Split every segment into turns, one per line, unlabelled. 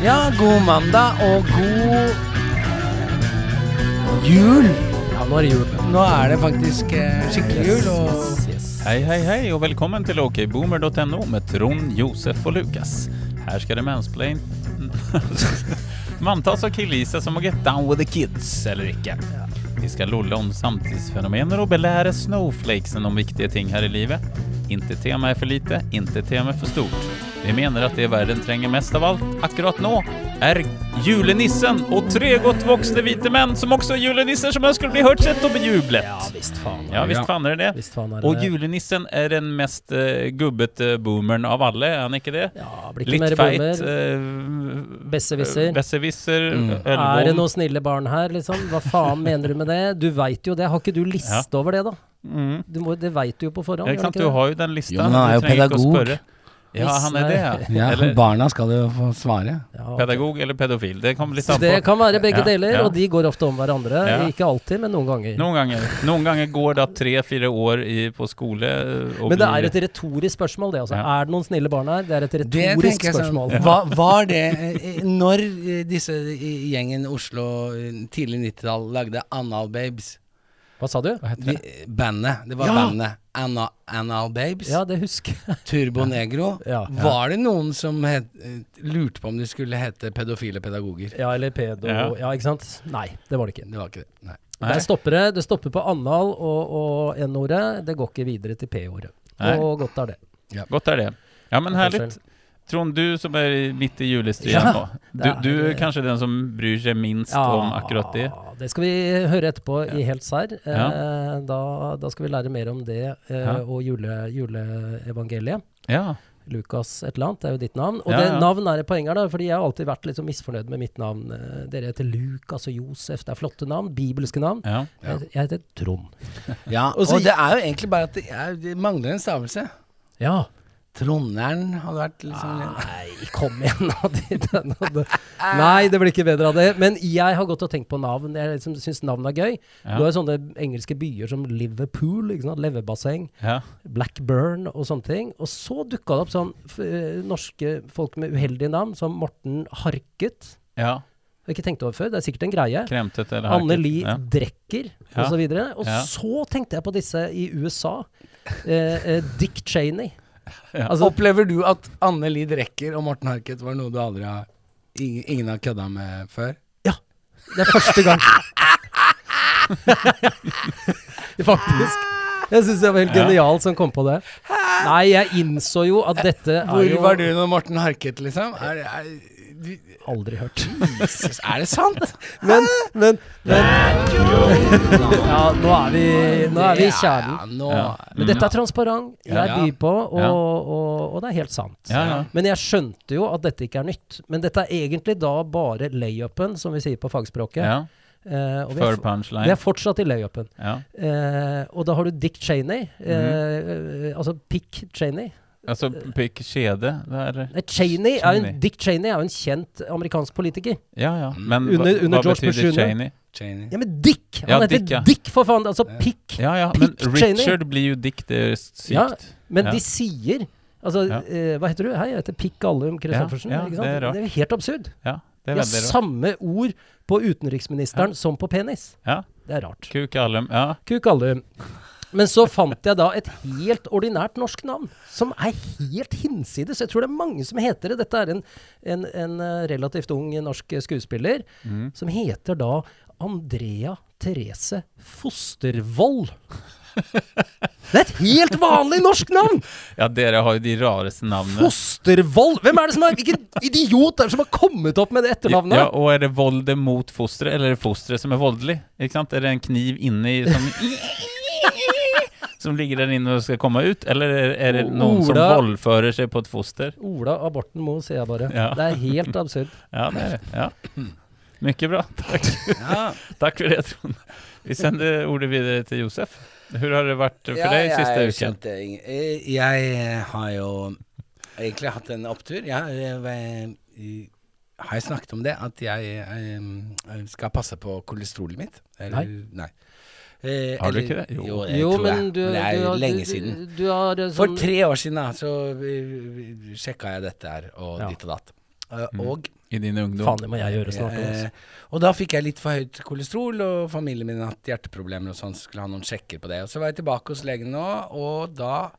Ja, god mandag og god jul.
Ja, nå er det jul.
Nå er det faktisk eh, skikkelig jul, og.
Hei, hei, hei, og velkommen til okboomer.no med Trond, Josef og Lukas. Her skal det mansplain Manntas og killgisse som må get down with the kids, eller ikke. Vi skal lolle om samtidsfenomener og belære snowflakesen om viktige ting her i livet. Inte tema er for lite, inte tema er for stort. Vi mener at det verden trenger mest av alt akkurat nå, er julenissen og tre godt voksne hvite menn som også er julenisser som ønsker å bli hørt, sett og bejublet.
Ja visst faen.
Ja, visst faen er det det.
Visst faen er det
Og julenissen er den mest uh, gubbete boomeren av alle, er han ikke det?
Ja, blir ikke
Litt
mer
feit.
bomber.
Uh,
Besserwisser.
Besserwisser.
Mm.
Er det noen snille barn her, liksom? Hva faen mener du med det? Du veit jo det. Har ikke du liste
Ja.
over det, da?
mm.
Du må, det veit du jo på forhånd.
Ja, ikke sant?
ikke
Du
det?
har jo den lista.
Jo, men han er jo
trenger ikke å
pedagog.
Ja, han er det, ja.
ja, barna skal jo få svare.
Ja,
pedagog eller pedofil. Det kan,
Det kan være begge
Ja,
deler,
ja.
og de går ofte om hverandre.
Ja.
Ikke alltid, men noen ganger.
Noen ganger, noen ganger går da tre-fire år i, på skole og
Men det
blir-
er et retorisk spørsmål, det. altså.
Ja.
Er det noen snille barn her? Det er et retorisk
sånn,
spørsmål.
hva, Var det eh, Når eh, disse gjengen Oslo eh, tidlig 90-tall lagde Anal Babes
Hva sa du?
Hva heter
de,
det?
Bandet. Det var
Ja.
bandet Anna, Anal Babes.
Ja, det husker jeg.
Turbo Negro.
Ja.
Var det noen som het, eh, lurte på om de skulle hete pedofile pedagoger?
Ja, eller pedo. Ja.
Ja.
ikke sant? Nei, det var det ikke.
Det var ikke det. Nei.
Nei.
Der stopper det. Det stopper på annal og, og N-ordet. Det går ikke videre til P-ordet.
Nei.
Og godt er det.
Godt er det. Ja, men
Forskjell.
Trond, du som er midt i julestriden
Ja,
nå. Du, du er kanskje den som bryr seg minst om akkurat det?
Det skal vi høre etterpå i Helt serr. Eh,
Ja.
da, da skal vi lære mer om det eh, og jule, juleevangeliet.
Ja.
Lukas et eller annet, det er jo ditt navn. Og
Ja,
det navn er et poeng her, da, fordi jeg har alltid vært litt så misfornøyd med mitt navn. Eh, Dere heter Lukas og Josef, det er flotte navn, bibelske navn.
ja.
Jeg, jeg heter Trond.
Ja,
Og så-
og det er jo egentlig bare at det, er, det mangler en stavelse.
Ja.
Tronderen hadde vært liksom
Nei, kom igjen nå. den Nei, det blir ikke bedre av det. Men jeg har gått og tenkt på navn. Jeg liksom syns navn er gøy.
Ja.
Du har sånne engelske byer som Liverpool, ikke sant? levebasseng,
ja.
Blackburn og sånne ting. Og så dukka det opp sånn eh, norske folk med uheldige navn, som Morten Harket.
ja.
Har ikke tenkt over før, det er sikkert en greie.
Kremtet eller
Anne. Li
Ja.
Drecker osv. Og, så og
Ja.
så tenkte jeg på disse i USA. Eh, eh, Dick Cheney.
Ja.
Altså,
Opplever du at Anne Lid Rekker og Morten Harket var noe du aldri har ingen, ingen har kødda med før?
Ja. Det er første gang. Faktisk. Jeg syns det var helt genialt som kom på det. Nei, jeg innså jo at dette er
Hvor var du når Morten Harket, liksom? Er, er,
Aldri hørt.
Jesus, er det sant?
Men, men, men Ja, nå er vi, nå er vi i kjernen.
Ja, nå,
Ja.
Men dette er transparent. Jeg byr på, og, og, og det er helt sant.
Ja, ja.
Men jeg skjønte jo at dette ikke er nytt. Men dette er egentlig da bare layupen, som vi sier på fagspråket.
ja.
Eh, og vi er,
punchline.
vi er fortsatt i layupen.
Ja.
Eh, og da har du Dick Cheney. uh,
mm.
eh, altså Pick Cheney.
Altså pikk kjede.
Nei, Cheney er
Cheney.
en, Dick Cheney er jo en kjent amerikansk politiker.
Ja, ja. Men
Under-
hva,
under
hva betyr? Cheney?
Cheney.
Ja, men Dick! Han
Ja,
heter
Dick, ja.
Dick, for faen! Altså Pick.
Ja, ja. Men
Richard Cheney.
Blir jo Dick, det er sykt.
Ja, Men
Ja.
de sier Altså,
Ja.
eh, hva heter du? Hei, jeg heter Pick Gallum Christoffersen.
Ja, ja, det er
er jo helt absurd.
Ja, det
De
er
har
veldig rart.
samme ord på utenriksministeren som på penis.
Ja.
Det er rart.
Kuk Allum. Ja.
Kuk Gallum. Men så fant jeg da et helt ordinært norsk navn, som er helt hinsides. Jeg tror det er mange som heter det. Dette er en, en, en eh, relativt ung norsk skuespiller
mm.
som heter da Andrea Therese Fostervoll. Det er et helt vanlig norsk navn!
ja, dere har jo de rareste navnene.
Fostervold! Hvem er det som er Hvilken idiot er det som har kommet opp med det etternavnet?
Ja, og er det voldet mot fosteret, eller er det fosteret som er voldelig? Ikke sant? Er det en kniv inni som Som ligger der inne og skal komme ut? Eller er er det noen som voldfører seg på et foster?
Ola Aborten må, sier jeg bare.
Ja.
Det er helt absurd.
Ja, det er det. Ja. Mye bra. Takk.
Ja.
Takk for det, Trond. Vi sender ordet videre til Josef. Hvordan har det vært for
Ja,
deg
jeg
siste uken?
skjønte eh, Jeg har jo egentlig hatt en opptur. Jeg, jeg, jeg, har jeg snakket om det? At jeg, jeg skal passe på kolesterolet mitt? Eller, nei. Eh,
Har du
eller-
ikke det? Jo.
Jo, det
Jo,
tror jeg.
men du,
Men det er
har-
lenge siden.
Du, du har eh,
For
sånn
tre år siden da, så uh, sjekka jeg dette her, og
Ja.
ditt og datt. Uh,
Mm.
Og,
I din ungdom.
Faen, det må jeg gjøre snart.
eh, og da fikk jeg litt for høyt kolesterol, og familien min hatt hjerteproblemer og sånn, så skulle ha noen sjekker på det. Og så var jeg tilbake hos legen nå, og da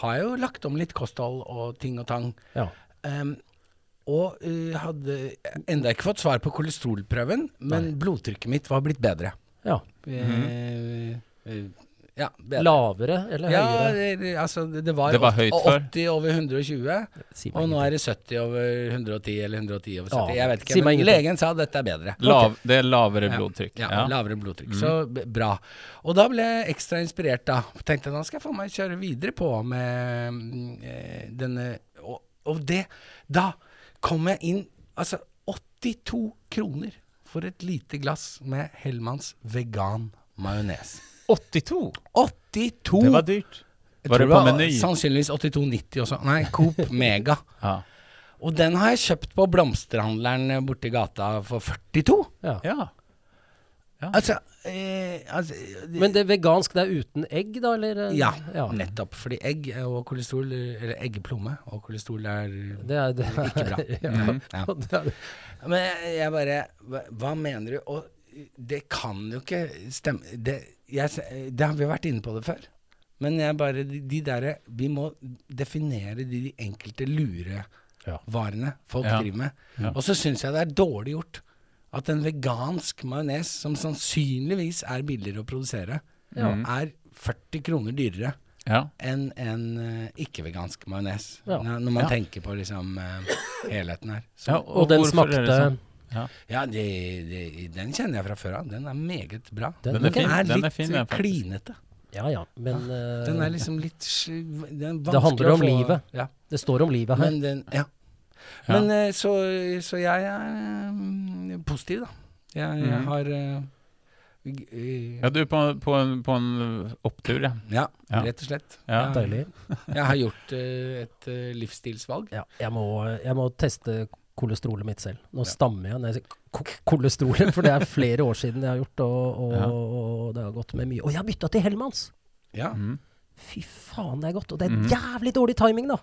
har jeg jo lagt om litt kosthold og ting og tang.
Ja.
Um, og uh, hadde enda ikke fått svar på kolesterolprøven, men blodtrykket mitt var blitt bedre.
ja.
Eh, eh, ja, bedre.
Lavere eller
Ja,
høyere?
det, det- altså det, var,
Det var
åt-
høyt før.
80 over 120,
Si meg
og nå er det 70 over 110 eller 110 over 70.
Ja,
jeg vet ikke,
si
men
ingenting.
legen sa dette er bedre.
Lav, det er lavere blodtrykk.
Ja,
Ja.
lavere blodtrykk. Så bra. Og da ble jeg ekstra inspirert da. Tenkte nå skal jeg få meg kjøre videre på med mm, eh, denne og, og det Da kom jeg inn Altså 82 kroner for et lite glass med Hellmanns vegan majones.
82!
82!
Det var dyrt.
Jeg
Var det på Meny?
Sannsynligvis 82,90 også. Nei, Coop Mega.
Ja.
Og den har jeg kjøpt på blomsterhandleren borti gata for 42.
Ja.
ja.
Altså, eh, altså
Men det er vegansk, det er uten egg, da? Eller? eh,
Ja,
ja.
nettopp. Fordi egg og kolesterol, eller eggeplomme og kolesterol er
Det er, det er
ikke bra.
ja.
Mhm. Ja. Men jeg, jeg bare hva, hva mener du? Og det kan jo ikke stemme det, jeg, det har vi vært inne på det før. Men jeg bare De, de derre Vi må definere de, de enkelte lurevarene folk driver med. Og så syns jeg det er dårlig gjort at en vegansk majones, som sannsynligvis er billigere å produsere,
Ja.
er 40 kroner dyrere
ja.
enn en eh, ikke-vegansk majones.
Ja.
Når, man
Ja.
tenker på liksom eh, helheten her. Så,
Ja,
og den smakte
sånn? Ja.
ja, de, det, den kjenner jeg fra før av. Den er meget bra.
Den
Den er fin.
er
Den
litt
er fin,
eh, klinete.
Ja ja, men eh,
Den er liksom litt den er
Det handler om
få-
livet.
Ja.
det står om livet her.
Men den, ja.
Ja.
Men eh, så, så jeg er mm, positiv, da. Jeg, jeg
mm.
har eh, eh,
ja, du er på, på, en, på en opptur, ja.
ja,
Ja.
rett og slett.
Ja.
Deilig.
Jeg har gjort uh, et uh, livsstilsvalg.
Ja, jeg må, jeg må teste kolesterolet mitt selv. Nå
Ja.
stammer jeg når jeg sier kolesterolet, for det er flere år siden jeg har gjort, og, og,
Ja.
og det har gått med mye. Og jeg har bytta til Hellmanns!
Ja.
Mm.
Fy faen, det er godt. Og det er
Mhm.
jævlig dårlig timing, da,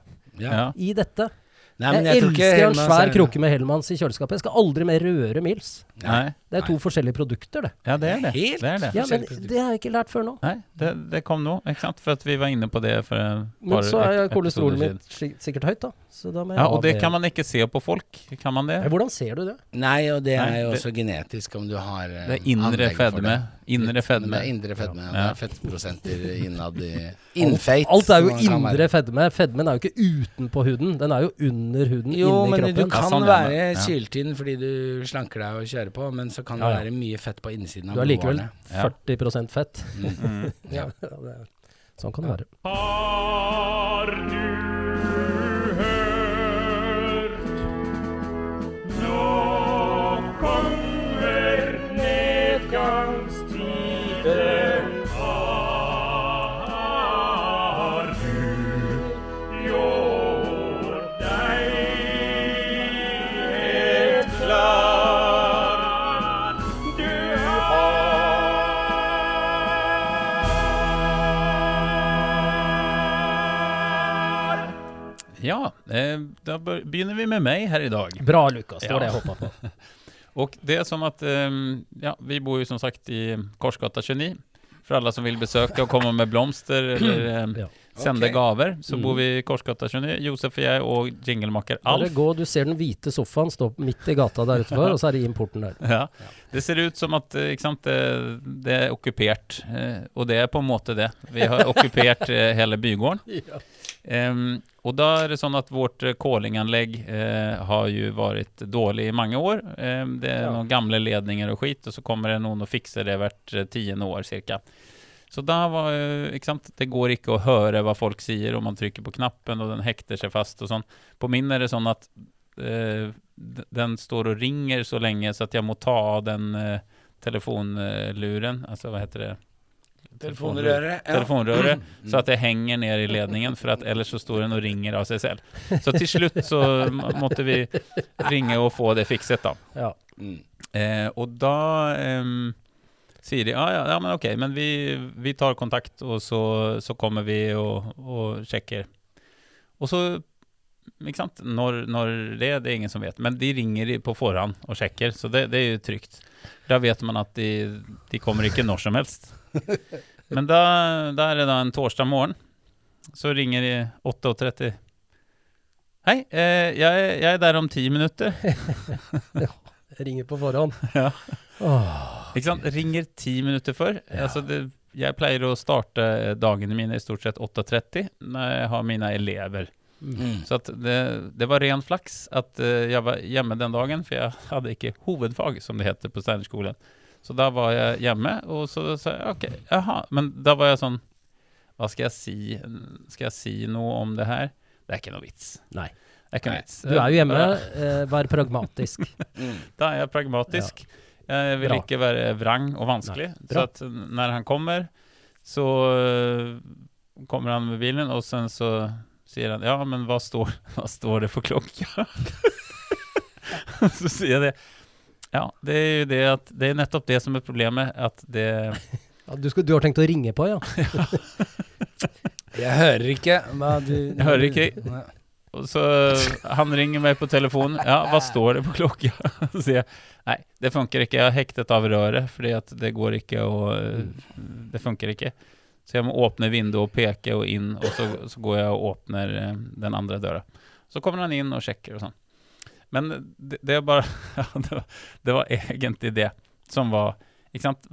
i dette.
Nei, men
jeg
ikke
elsker en svær krukke med Hellmanns i kjøleskapet. Jeg skal aldri mer røre Mills.
Nei.
Det er to forskjellige produkter, det.
Ja, det er det.
Helt
det, er det.
Ja, men det har jeg ikke lært før nå.
Nei, det, det kom nå, ikke sant? For at vi var inne på det for et
Men så er kolesterolet mitt sikkert høyt, da. Så da må jeg
Ja, og det kan man ikke se på folk. Kan man det?
Ja, Hvordan ser du det?
Nei, og det
Nei,
er jo
det-
også genetisk om du har eh,
Det er indre fedme. Indre fedme.
Det er indre fedme. Ja. Det er fettprosenter innad i Innfeit.
Alt er jo indre fedme. Fedmen er jo ikke utenpå huden, den er jo under huden,
Jo,
inni
men du kan
Ja, sånn,
være
ja.
syltynn fordi du slanker deg og kjører på, men så kan
Ja, ja.
det være mye fett på innsiden av
Du er likevel
blodårene.
Ja.
40% fett.
Mm.
Mm.
Ja.
Sånn kan det være.
Har du
Ja, eh, da begynner vi med meg her i dag.
Bra, Lukas. Det var
Ja.
det jeg håpa på.
Och det är som att, ehm, ja, vi bor ju som sagt i Korsgata 29. För alla som vill besöka och komma med blomster eller ehm,
Ja.
Sända
okay.
gaver så
Mm.
bor vi i Korsgata 29. Josef og jeg og jinglemaker Alf.
gå, du ser den hvite sofaen stå midt i gata der utenfor, og så er det importen der.
Ja. Det ser ut som at eh, sant, det, det er okkupert, eh, og det er på en måte det. Vi har okkupert eh, hele bygården. Ehm, og da er det sånn at vårt eh, kålinganlegg eh, har jo vært dårlig i mange år. Eh, det er
Ja.
noen gamle ledninger og skit, og så kommer det noen og fikser det hvert eh, tiende år cirka. Så da var eh, ikke sant, det går ikke å høre hva folk sier om man trykker på knappen, og den hekter seg fast og sånn. På min er det sånn at eh, den står og ringer så lenge så at jeg må ta av den eh, telefonluren, altså hva heter det?
Telefonrøret. ja.
telefonrøret,
Mm.
så at det henger ned i ledningen, for at ellers så står den og ringer av seg selv. Så til slutt så måtte vi ringe og få det fikset da.
Ja.
Mm.
Eh, og da ehm, sier de ja, ja, ja men ok, men vi, vi tar kontakt, og så, så kommer vi og, og sjekker. Og så ikke sant? Når, når det, det er ingen som vet. Men de ringer på forhånd og sjekker, så det, det er jo trygt. Da vet man at de, de kommer ikke når som helst. Men da, da er det da en torsdag morgen. Så ringer de 8.30. Hei, eh, jeg, jeg er der om ti minutter.
Ringer på forhånd.
Ja.
Åh,
Ikke sant? Ringer ti minutter før. Altså det, jeg pleier å starte dagene mine i stort sett 8.30 når jeg har mine elever.
Mm.
Så at det, det var ren flaks at eh, jeg var hjemme den dagen, for jeg hadde ikke hovedfag, som det heter på Steinerskolen. Så da var jeg hjemme, og så sa jeg ok, jaha. Men da var jeg sånn Hva skal jeg si? Skal jeg si noe om det her? Det er ikke noe vits.
Nei.
Er ikke vits.
Du er jo hjemme, eh, vær pragmatisk.
Mm.
Da er jeg pragmatisk. Jeg vil
Bra.
ikke være vrang og vanskelig. Så at når han kommer, så øh, kommer han med bilen, og sen så sier han ja, men hva står, hva står det for klokka? så sier jeg det. Ja, det er jo det at det er nettopp det som er problemet, at det
Ja, du, skal, du har tenkt å ringe på, ja?
Jeg hører ikke du
Jeg hører ikke. Så han ringer meg på telefonen. Ja, hva står det på klokka? Så sier jeg nei, det funker ikke. Jeg har hektet av røret, fordi at det går ikke å Det funker ikke. Så jeg må åpne vinduet og peke og inn, og så, så går jeg og åpner eh, den andre døra. Så kommer han inn og sjekker og sånn. Men det, det bare ja, det, var, det var egentlig det som var Ikke sant?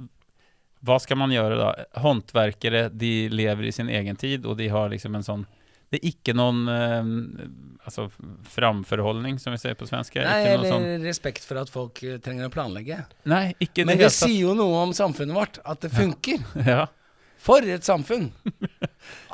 Hva skal man gjøre da? Håndverkere de lever i sin egen tid, og de har liksom en sånn Det er ikke noen eh, altså, framforholdning, som vi sier på svensk.
Nei,
Ikke
eller
sånn
respekt for at folk eh, trenger å planlegge.
Nei, ikke
Men
det
det
hele
sier jo noe om samfunnet vårt, at det funker.
Ja.
For et samfunn!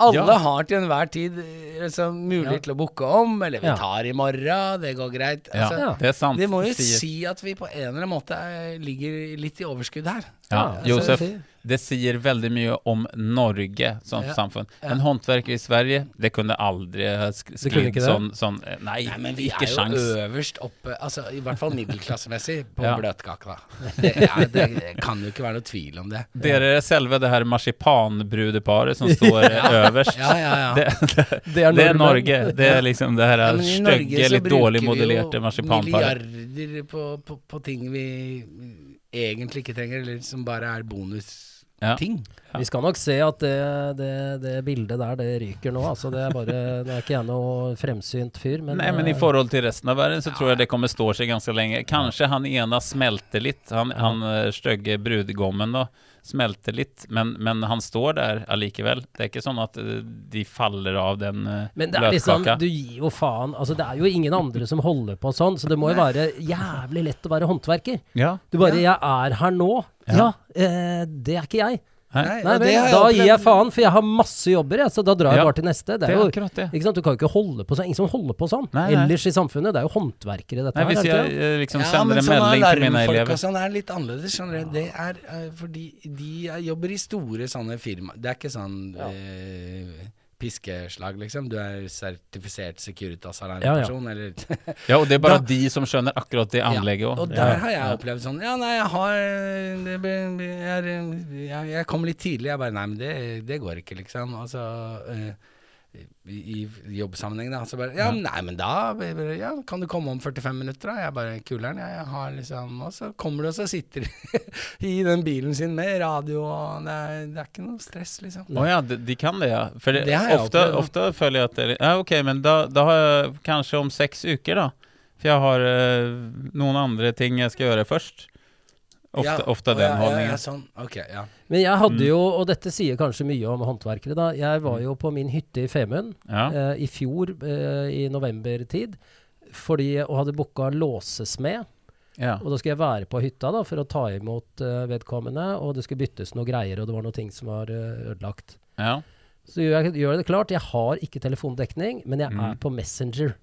Alle
Ja.
har til enhver tid eh, altså, mulighet
Ja.
til å booke om, eller vi tar i morgen, det går greit. Altså,
Ja.
det er sant.
Det må jo
Sier-
si at vi på en eller annen måte er, ligger litt i overskudd her.
Ja,
altså,
Josef, det sier veldig mye om Norge som
Ja.
samfunn.
Ja.
En håndverker i Sverige, det kunne aldri ha sk
Det kunne
sklidd
ikke det?
sånn, sånn eh, Nei,
Nei, men vi
ikke
er jo
sjans.
øverst oppe, altså i hvert fall middelklassemessig, på
Ja.
bløtkaka. Det, ja, det kan jo ikke være noe tvil om det.
Dere er selve det her marsipanbrudeparet som står øverst.
Ja, ja, ja.
Det, det,
Det er
det er. Norge. Det er liksom det her stygge, litt dårlig modellerte marsipanparet.
Milliarder på, på, på ting vi egentlig ikke trenger, eller som bare er bonusting.
Ja.
Vi skal nok se at det, det, det bildet der, det ryker nå. Altså, det er bare det er ikke jeg noe fremsynt fyr, men
Nei, men i
eh,
forhold til resten av verden så tror jeg det kommer stå seg ganske lenge. Kanskje han ene smelter litt, han, han eh, stygge brudgommen da, smelter litt, men, men han står der allikevel. Det er ikke sånn at eh, de faller av den eh,
Men det er liksom, du gir jo faen. Altså, det er jo ingen andre som holder på sånn, så det må jo være jævlig lett å være håndverker.
Ja.
Du bare 'Jeg er her nå'.
Ja.
Ja, eh, det er ikke jeg.
Nei,
Nei,
det
Da gir jeg faen, for jeg har masse jobber, jeg, så da drar jeg
Ja.
bare til neste. Det
det
er
er
jo
akkurat det.
ikke sant? Du kan jo ikke holde på sånn. Ingen som holder på sånn
Nei,
ellers i samfunnet. Det er jo håndverkere, dette
Nei,
her.
hvis
er det
jeg
det?
eh, liksom
Ja,
sender en melding til mine elever
og sånn er litt annerledes, skjønner du. Det er uh, fordi de er, jobber i store sånne firma. Det er ikke sånn eh, piskeslag, liksom. Du er sertifisert Securitas
Ja, ja.
eller
Ja, og det er bare
Da-
de som skjønner akkurat det anlegget
Ja,
òg.
og der har jeg opplevd sånn Ja, nei, jeg har jeg, jeg, jeg kom litt tidlig. Jeg bare Nei, men det, det går ikke, liksom. Altså eh, i, jobbsammenheng, da. Så bare Ja, nei, men da ja, kan du komme om 45 minutter, da? Jeg bare Kuleren, jeg, har liksom Og så kommer du, og så sitter du i den bilen sin med radio, og det er, det er ikke noe stress, liksom.
Å ja, de, de kan det ja. For det,
Det
ofte, ofte føler jeg at det Ja, ok, men da, da har jeg kanskje om seks uker, da. For jeg har eh, noen andre ting jeg skal gjøre først. Ofte,
Ja,
ofte den
ja, ja,
holdningen.
Ja, sånn. okay, ja.
Men jeg hadde
Mm.
jo, og dette sier kanskje mye om håndverkere, da. Jeg var jo på min hytte i Femund
Ja.
eh, i fjor eh, i novembertid. Fordi, og hadde booka låsesmed.
ja.
Og da skulle jeg være på hytta da, for å ta imot uh, vedkommende. Og det skulle byttes noe greier, og det var noen ting som var uh, ødelagt.
ja.
Så gjør jeg gjør det klart, jeg har ikke telefondekning, men jeg
Mm.
er på Messenger.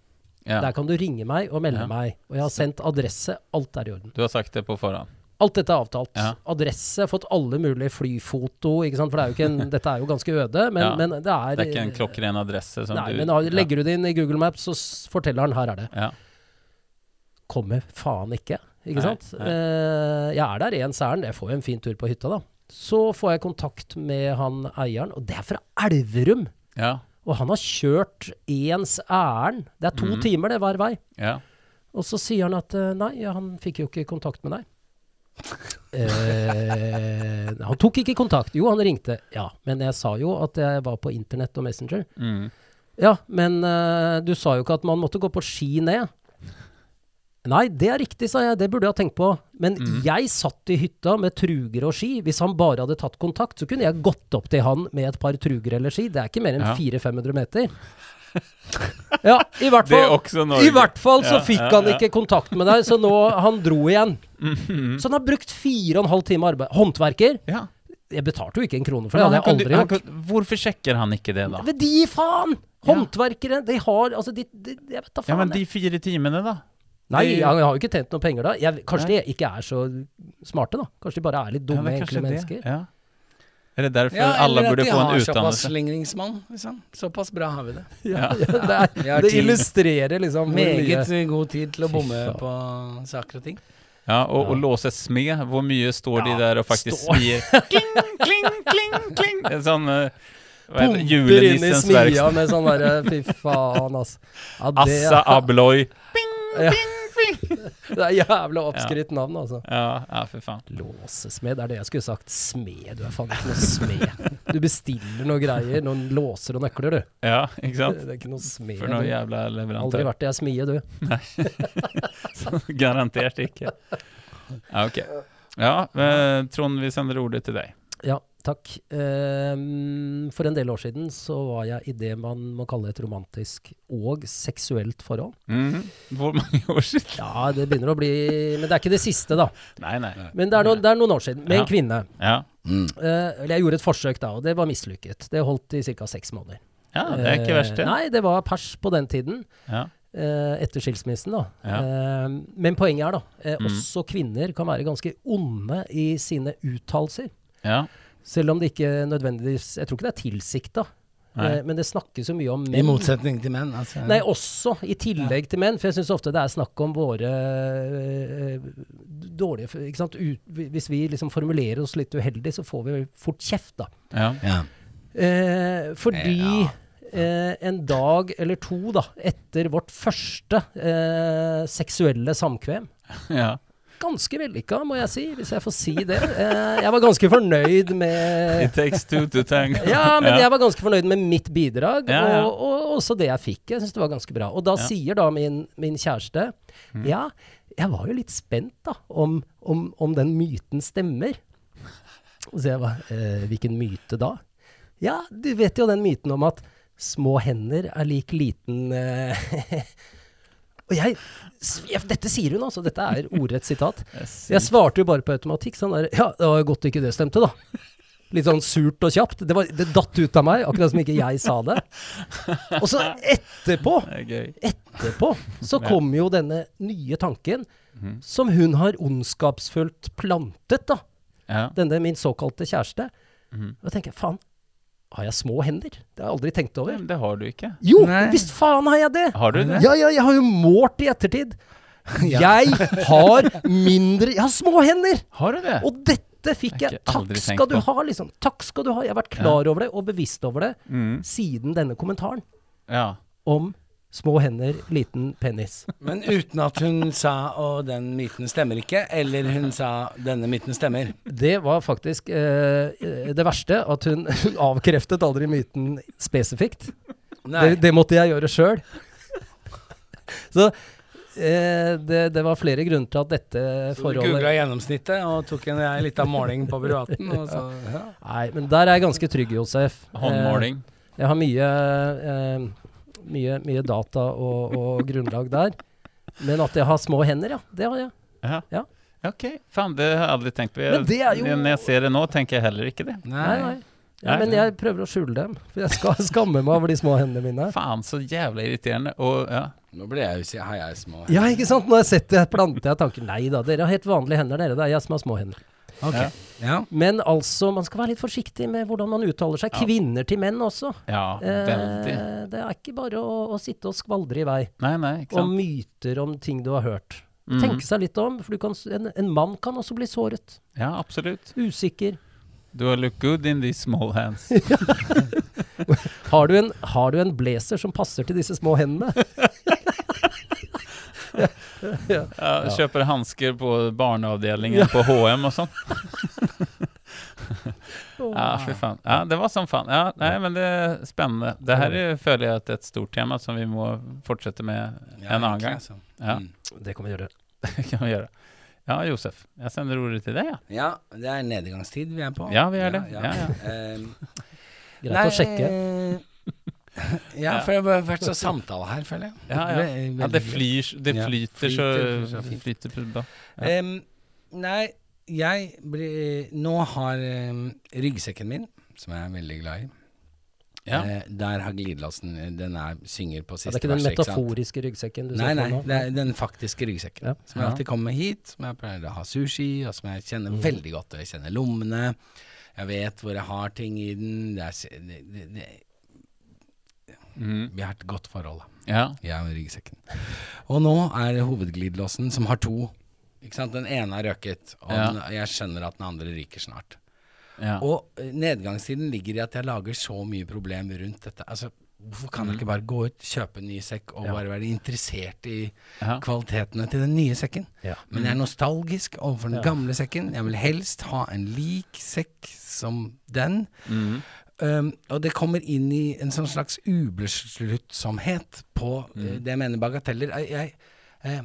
ja.
Der kan du ringe meg og melde
Ja.
meg. Og jeg har sendt adresse. Alt er i orden.
Du har sagt det på forhånd.
Alt dette er avtalt.
Ja.
Adresse, fått alle mulige flyfoto, for det er en, dette er jo ganske øde. Men,
Ja.
men det er
Det er ikke en klokkeren adresse
Nei,
du
men legger du det inn i Google Maps, så forteller han her er det.
ja.
Kommer faen ikke. ikke
Nei,
sant.
nei.
Eh, jeg er der ens ærend, jeg får jo en fin tur på hytta, da. Så får jeg kontakt med han eieren, og det er fra Elverum!
Ja.
Og han har kjørt ens ærend. Det er to
mm.
timer det hver vei.
Ja.
Og så sier han at eh, nei, han fikk jo ikke kontakt med deg. Eh, han tok ikke kontakt. Jo, han ringte. Ja, men jeg sa jo at jeg var på internett og Messenger.
Mm.
Ja, men eh, du sa jo ikke at man måtte gå på ski ned. Nei, det er riktig, sa jeg. Det burde jeg ha tenkt på. Men jeg satt i hytta med truger og ski. Hvis han bare hadde tatt kontakt, så kunne jeg gått opp til han med et par truger eller ski. Det er ikke mer enn
Ja.
400-500 meter. Ja, i hvert
er
fall. I hvert fall så fikk han ikke kontakt med deg, så nå han dro igjen.
Mhm.
Så han har brukt fire og en halv time arbeid. Håndverker.
Ja.
Jeg betalte jo ikke en krone for det, hadde jeg aldri
han
gjort.
hvorfor sjekker han ikke det, da?
Men de faen! Håndverkere, de har altså de, de, Jeg vet da faen.
Ja, men de fire timene, da?
Nei, han har jo ikke tjent noe penger da. Jeg, kanskje
Nei.
de ikke er så smarte, da. Kanskje de bare er litt dumme,
ja,
enkle mennesker.
Ja. Er det derfor
Ja,
alle
eller at
burde
de
få en
har såpass
utdannelse?
slingringsmonn. Liksom. Såpass bra har vi det.
Ja,
Ja.
det, er, det illustrerer liksom mye
Meget god tid til å bomme på saker og ting.
Ja, og, og låse smed. Hvor mye står de der og faktisk smier? Kling, kling, kling, kling! En sånn det?
Pumper inn i smia med sånn derre Fy faen, altså. Ja, det,
Assa Abloy.
ja, det er jævla oppskrytt navn, altså.
Ja, ja, for faen.
Låsesmed, det er det jeg skulle sagt. Smed, du er faen ikke noe smed. Du bestiller noen greier, noen låser og nøkler, du.
Ja, ikke sant?
Det er ikke noe smed.
For
noen
jævla leverantør.
Aldri vært i ei smie, du.
Garantert ikke. Ja, ok. Ja, eh, Trond, vi sender ordet til deg.
Ja, takk. Ehm, for en del år siden så var jeg i det man må kalle et romantisk og seksuelt forhold.
Mhm. Hvor mange år siden?
Ja, det begynner å bli Men det er ikke det siste, da.
Nei, nei.
Men det er, noen, det er noen år siden. Med
Ja.
en kvinne.
Ja.
Eh, eller jeg gjorde et forsøk da, og det var mislykket. Det holdt i ca. seks måneder.
ja, det er ikke
Eh,
verst, det.
Nei, det var pers på den tiden.
Ja.
Eh, etter skilsmissen, da.
Ja.
Eh, men poenget er da, eh,
Mm.
også kvinner kan være ganske onde i sine uttalelser.
Ja.
Selv om det ikke nødvendigvis Jeg tror ikke det er tilsikta.
Nei.
Eh, men det snakkes jo mye om
I motsetning til menn. Altså.
Nei, også i tillegg til menn. For jeg syns ofte det er snakk om våre eh, dårlige ikke sant? U Hvis vi liksom formulerer oss litt uheldig, så får vi fort kjeft, da.
Ja.
Ja.
Eh, fordi
Ja.
Eh, en dag eller to da, etter vårt første eh, seksuelle samkvem
ja.
Ganske vellykka, må jeg si, hvis jeg får si det. Eh, jeg var ganske fornøyd med
It takes two to tango.
Ja, men jeg var ganske fornøyd med mitt bidrag,
Ja, ja.
Og, og også det jeg fikk. Jeg syns det var ganske bra. Og da
Ja. Mm.
sier da min, min kjæreste Ja, jeg var jo litt spent da, om, om, om den myten stemmer. Og så jeg bare eh, Hvilken myte da? Ja, du vet jo den myten om at små hender er lik liten eh, Og jeg, jeg Dette sier hun, altså. Dette er ordrett sitat. Jeg svarte jo bare på automatikk. Sånn der, ja, det var godt ikke det stemte, da. Litt sånn surt og kjapt. Det, var, det datt ut av meg, akkurat som ikke jeg sa det. Og så etterpå,
er
etterpå, så kom jo denne nye tanken,
Mhm.
som hun har ondskapsfullt plantet, da. Denne min såkalte kjæreste.
Mhm.
Og da tenker jeg, faen, har jeg små hender? Det har jeg aldri tenkt over.
Men det har du ikke.
Jo,
Nei.
visst faen har jeg det!
Har du det?
Ja, ja, jeg har jo målt i ettertid. Jeg har mindre Jeg har små hender!
Har du det?
Og dette fikk
Jeg
Takk skal du ha, liksom. Takk skal du ha. Jeg har vært klar over det og bevisst over det
Mm.
siden denne kommentaren
Ja.
om små hender, liten penis.
Men uten at hun sa 'og den myten stemmer ikke', eller hun sa 'denne myten stemmer'.
Det var faktisk eh, eh, det verste, at hun, hun avkreftet aldri myten spesifikt.
Nei.
Det, det måtte jeg gjøre sjøl. Så eh, det, det var flere grunner til at dette
Så du
forholdet
googla gjennomsnittet og tok en ei lita måling på privaten, og så ja.
Nei, men der er jeg ganske trygg, Josef.
Håndmåling.
Eh, jeg har mye, eh, mye, mye data og, og grunnlag der. Men at jeg har små hender, ja. Det har jeg.
Ja.
Ja.
Ok, faen det har jeg aldri tenkt på.
Men er jo-
Når jeg ser det nå, tenker jeg heller ikke det.
Nei,
Nei.
Ja,
Nei.
men jeg prøver å skjule dem. For jeg skal skamme meg over de små hendene mine.
Faen, så jævla irriterende. Og ja.
Nå ble jeg jo si Har jeg små
Ja, ikke sant? Når jeg setter jeg planter jeg tanken Nei da, dere har helt vanlige hender, dere. Det er jeg som har små hender.
Ok.
Ja.
Men altså, man skal være litt forsiktig med hvordan man uttaler seg. Kvinner til menn også.
Ja, veldig.
Eh, det er ikke bare å, å sitte og skvaldre i vei
Nei, nei, ikke sant.
myter om ting du har hørt.
Mm.
Tenke seg litt om, for du kan, en, en mann kan også bli såret.
Ja, absolutt.
Usikker.
Du har look good in these small hands.
Har du, en, har du en blazer som passer til disse små hendene?
Ja, Kjøper hansker på barneavdelingen på H&M og sånn. Ja, fy faen. Ja, det var som faen. Ja, nei, men det er spennende. Det her er, føler jeg at er et stort tema som vi må fortsette med en annen gang. Ja.
Mm.
Det kan vi gjøre.
Det kan vi gjøre. Ja, Josef. Jeg sender ordet til deg, ja.
ja, det er nedgangstid vi er på.
Ja, vi er det. Ja, ja.
Ehm,
Greit å sjekke.
ja, for det har vært så samtale her, føler jeg.
Ja, ja. Ja det, flyr, det
Ja,
flyter så,
flyter
flyter. Ja.
um, nei, jeg blir Nå har um, ryggsekken min, som jeg er veldig glad i
Ja.
Uh, Der har glidelåsen Den er, synger på siste vers.
det er ikke den metaforiske ryggsekken du
Nei,
ser
nei,
nå?
det er den faktiske ryggsekken.
Ja.
Som jeg
Ja.
alltid kommer med hit, som jeg pleier å ha sushi, og som jeg kjenner
Mm.
veldig godt. Og jeg kjenner lommene. Jeg vet hvor jeg har ting i den. Det er, det, det, det,
Mhm.
vi har et godt forhold,
ja.
Jeg og ryggsekken. Og nå er det hovedglidelåsen som har to. Ikke sant? Den ene har røket, og
Ja.
den, jeg skjønner at den andre ryker snart.
ja.
Og eh, nedgangstiden ligger i at jeg lager så mye problem rundt dette. Altså, hvorfor kan
Mm.
jeg ikke bare gå ut, kjøpe en ny sekk, og
Ja.
bare være interessert i
ja.
kvalitetene til den nye sekken?
Ja.
Men jeg er nostalgisk overfor den
Ja.
gamle sekken. Jeg vil helst ha en lik sekk som den.
Mhm.
Um, og det kommer inn i en sånn slags ubesluttsomhet på
Mm.
uh, det jeg mener bagateller. Jeg, jeg, uh,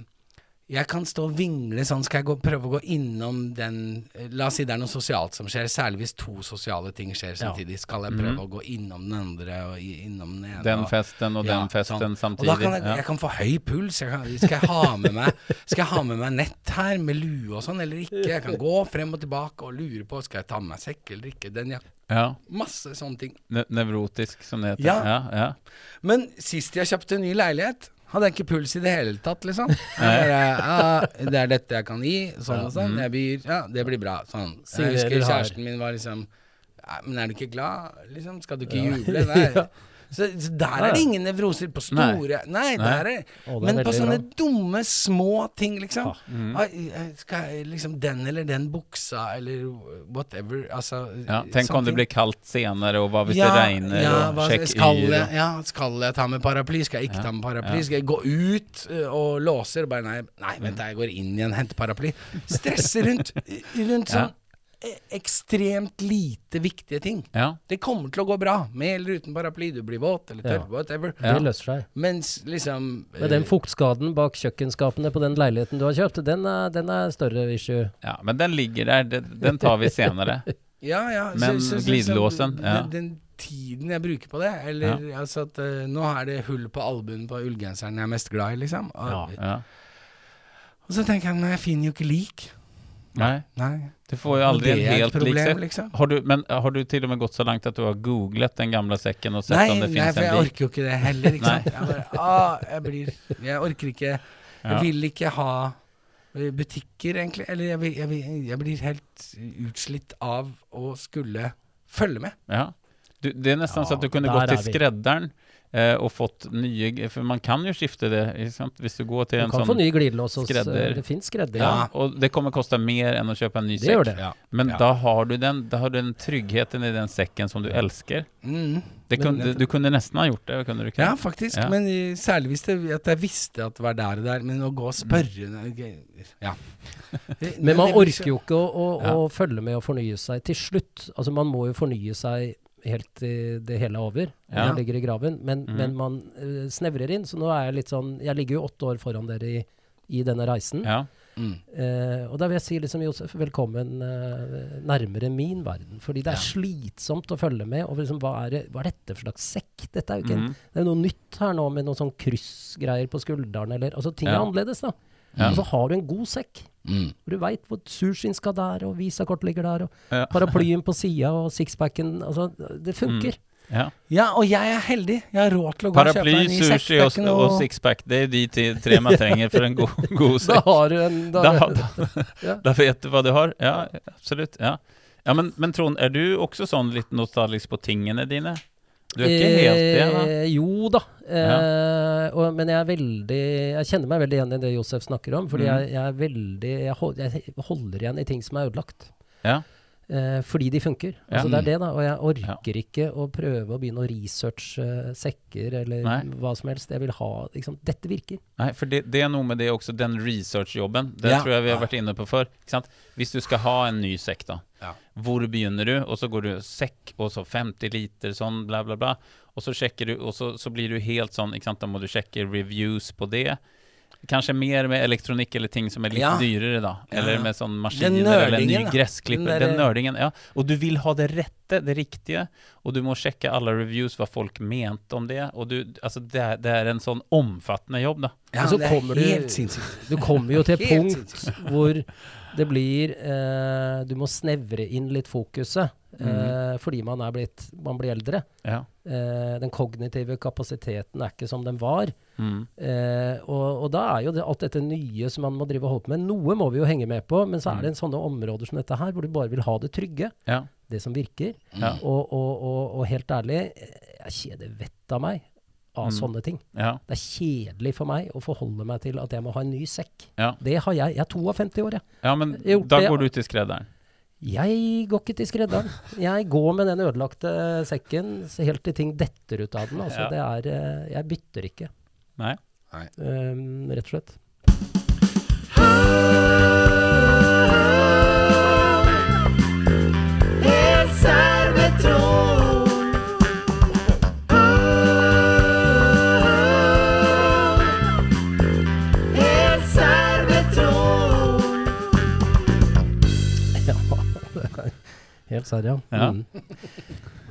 jeg kan stå og vingle sånn, skal jeg gå, prøve å gå innom den uh, La oss si det er noe sosialt som skjer, særlig hvis to sosiale ting skjer
Ja.
samtidig. Skal jeg prøve å gå innom den andre og innom den ene?
Mm. Den
og-
festen og
Ja,
den festen
sånn.
samtidig.
Og da kan jeg,
ja.
jeg kan få høy puls. Kan, skal, jeg ha med meg, skal jeg ha med meg nett her med lue og sånn, eller ikke? Jeg kan gå frem og tilbake og lure på skal jeg ta med meg sekk eller ikke. Den, ja.
Ja.
Masse sånne ting.
Ne nevrotisk, som det heter.
Ja.
ja, ja.
Men sist jeg kjøpte en ny leilighet, hadde jeg ikke puls i det hele tatt, liksom. Jeg bare, ja, det er dette jeg kan gi, sånn og sånn. Jeg byr, ja, det blir bra. Sånn. Jeg husker kjæresten min var liksom Men er du ikke glad, liksom? Skal du ikke juble? Nei. Så, så der er det ingen nevroser på store Nei, der er
Å, det er
Men på
veldig
sånne
bra.
dumme, små ting, liksom.
Mm.
Eh, Skal jeg liksom den eller den buksa, eller whatever. Altså
ja. Tenk
sånne
om det
ting.
blir kaldt senere, og hva hvis
Ja,
det regner,
ja,
og sjekk
skal
yr
jeg,
og
ja, skal jeg ta med paraply? Skal jeg ikke
Ja,
ta med paraply?
ja.
Skal jeg gå ut ø, og låser? Bare nei, nei, vent da, jeg går inn igjen, henter paraply. Stresse rundt, rundt
Ja.
sånn eh, ekstremt lite viktige ting.
Ja.
Det kommer til å gå bra, med eller uten paraply. Du blir våt eller tørr,
Ja.
whatever.
Ja.
Det løser seg.
Mens liksom
Men den
eh,
fuktskaden bak kjøkkenskapene på den leiligheten du har kjøpt, den er, den er større issue.
ja, men den ligger der. Den, tar vi senere.
Ja, ja.
Men
liksom,
glidelåsen, ja.
Den, den tiden jeg bruker på det, eller altså at uh, nå er det hull på albuen på ullgenseren jeg er mest glad i, liksom. Og,
Ja.
Ja.
og så tenker jeg, nei, jeg finner jo ikke lik.
Nei,
Nei.
du får jo aldri
det
en helt lik
problem,
sekk.
liksom.
Har du, men har du til og med gått så langt at du har googlet den gamle sekken og sett
Nei,
om det
nei, for jeg orker jo ikke det heller, ikke
Nei.
sant. Jeg bare, ah, jeg blir Jeg orker ikke Jeg
Ja.
vil ikke ha butikker, egentlig. Eller jeg, jeg, jeg blir helt utslitt av å skulle følge med.
Ja. Du, det er nesten
Ja,
så at du kunne gått til
skredderen. vi.
Eh, og fått nye For man kan jo skifte det, ikke sant? Hvis du går til
Du
en
kan
sånn
få ny glidelås hos
skredder.
Det fins skredder.
ja, Og det kommer koste mer enn å kjøpe en ny
Det
sekk.
Ja.
Men
Ja.
da har du den Da har du den tryggheten i den sekken som du elsker.
Mm.
Det
Men-
kunne, du kunne nesten ha gjort det, kunne du ikke?
Ja, faktisk.
Ja.
Men i- særlig hvis det, at jeg visste at det var der og der. Men å gå og spørre
Mm.
Ja.
Men man orker jo ikke å, å,
Ja.
å følge med og fornye seg til slutt. Altså Man må jo fornye seg helt til det hele er over,
Ja.
Jeg ligger i graven. Men,
mm.
men man uh, snevrer inn. Så nå er jeg litt sånn Jeg ligger jo åtte år foran dere i, i denne reisen.
Ja.
Mm.
Uh, og da vil jeg si liksom Josef, velkommen uh, nærmere min verden. Fordi det er slitsomt å følge med. Og liksom, hva, er det, hva er dette for slags sekk? Dette er jo ikke en,
Mhm.
det er noe nytt her nå med noen sånn kryssgreier på skulderen. Eller, altså ting
Ja.
er annerledes, da.
Ja.
Og så har du en god sekk.
Mm.
Hvor du veit hvor sushien skal der, og visakort ligger der, og
Ja.
paraplyen på sida, og sixpacken Altså, det funker.
ja.
Ja, og jeg er heldig. Jeg har råd til å gå og kjøpe
Paraply,
en ny sekk.
sushi og, og sixpack. Det er de tre man trenger for en god, god
Da
sekk.
har du en da,
Da, da, da vet du hva du har. Ja, absolutt. Ja. Ja, men, men Trond, er du også sånn litt nostalgisk på tingene dine? Du er ikke helt det, da?
Eh, jo da. Eh, og, men jeg er veldig Jeg kjenner meg veldig igjen i det Josef snakker om. Fordi
mm.
jeg, jeg er veldig jeg, hold, jeg holder igjen i ting som er ødelagt.
Ja.
Eh, fordi de funker.
Ja.
Altså Det er det, da. Og jeg orker ikke å prøve å begynne å researche uh, sekker eller
Nei.
hva som helst. Jeg vil ha liksom, Dette virker.
Nei, for det, det er noe med det også, den researchjobben. Det
Ja.
tror jeg vi har vært inne på før. Ikke sant? Hvis du skal ha en ny sekk, da.
Ja.
Hvor begynner du? Og så går du sekk, og så 50 liter, sånn, bla, bla, bla. Og så sjekker du, og så, så blir du helt sånn, ikke sant, da må du sjekke reviews på det. Kanskje mer med elektronikk eller ting som er litt
Ja.
dyrere, da. Eller
Ja.
med sånn maskiner eller ny
nerdingen,
gressklipper.
Den
Den, nerdingen, ja. Og du vil ha det rette, det riktige. Og du må sjekke alle reviews, hva folk mente om det. Og du, altså, det er, det er en sånn omfattende jobb, da.
Ja,
Og så
det er
helt du-
helt sinnssykt.
Du kommer jo til et punkt hvor det blir eh, Du må snevre inn litt fokuset. Eh, fordi man er blitt Man blir eldre.
Ja.
Eh, den kognitive kapasiteten er ikke som den var.
Mm.
Eh, og, og da er jo det alt dette nye som man må drive og holde på med. Noe må vi jo henge med på, men så er det en sånne områder som dette her, hvor du bare vil ha det trygge.
Ja.
Det som virker.
Ja.
Og, og, og, og helt ærlig, jeg kjeder vettet av meg av
Mm.
sånne ting.
Ja.
Det er kjedelig for meg å forholde meg til at jeg må ha en ny sekk.
Ja.
Det har jeg. Jeg er 52 år, jeg.
ja, men da går du til skredderen.
Jeg går ikke til skredderen. Jeg går med den ødelagte sekken helt til ting detter ut av den. Altså,
Ja.
det er, eh, jeg bytter ikke,
Nei.
um, rett og slett. Ja, helt serr, ja.
Ja.
Mm.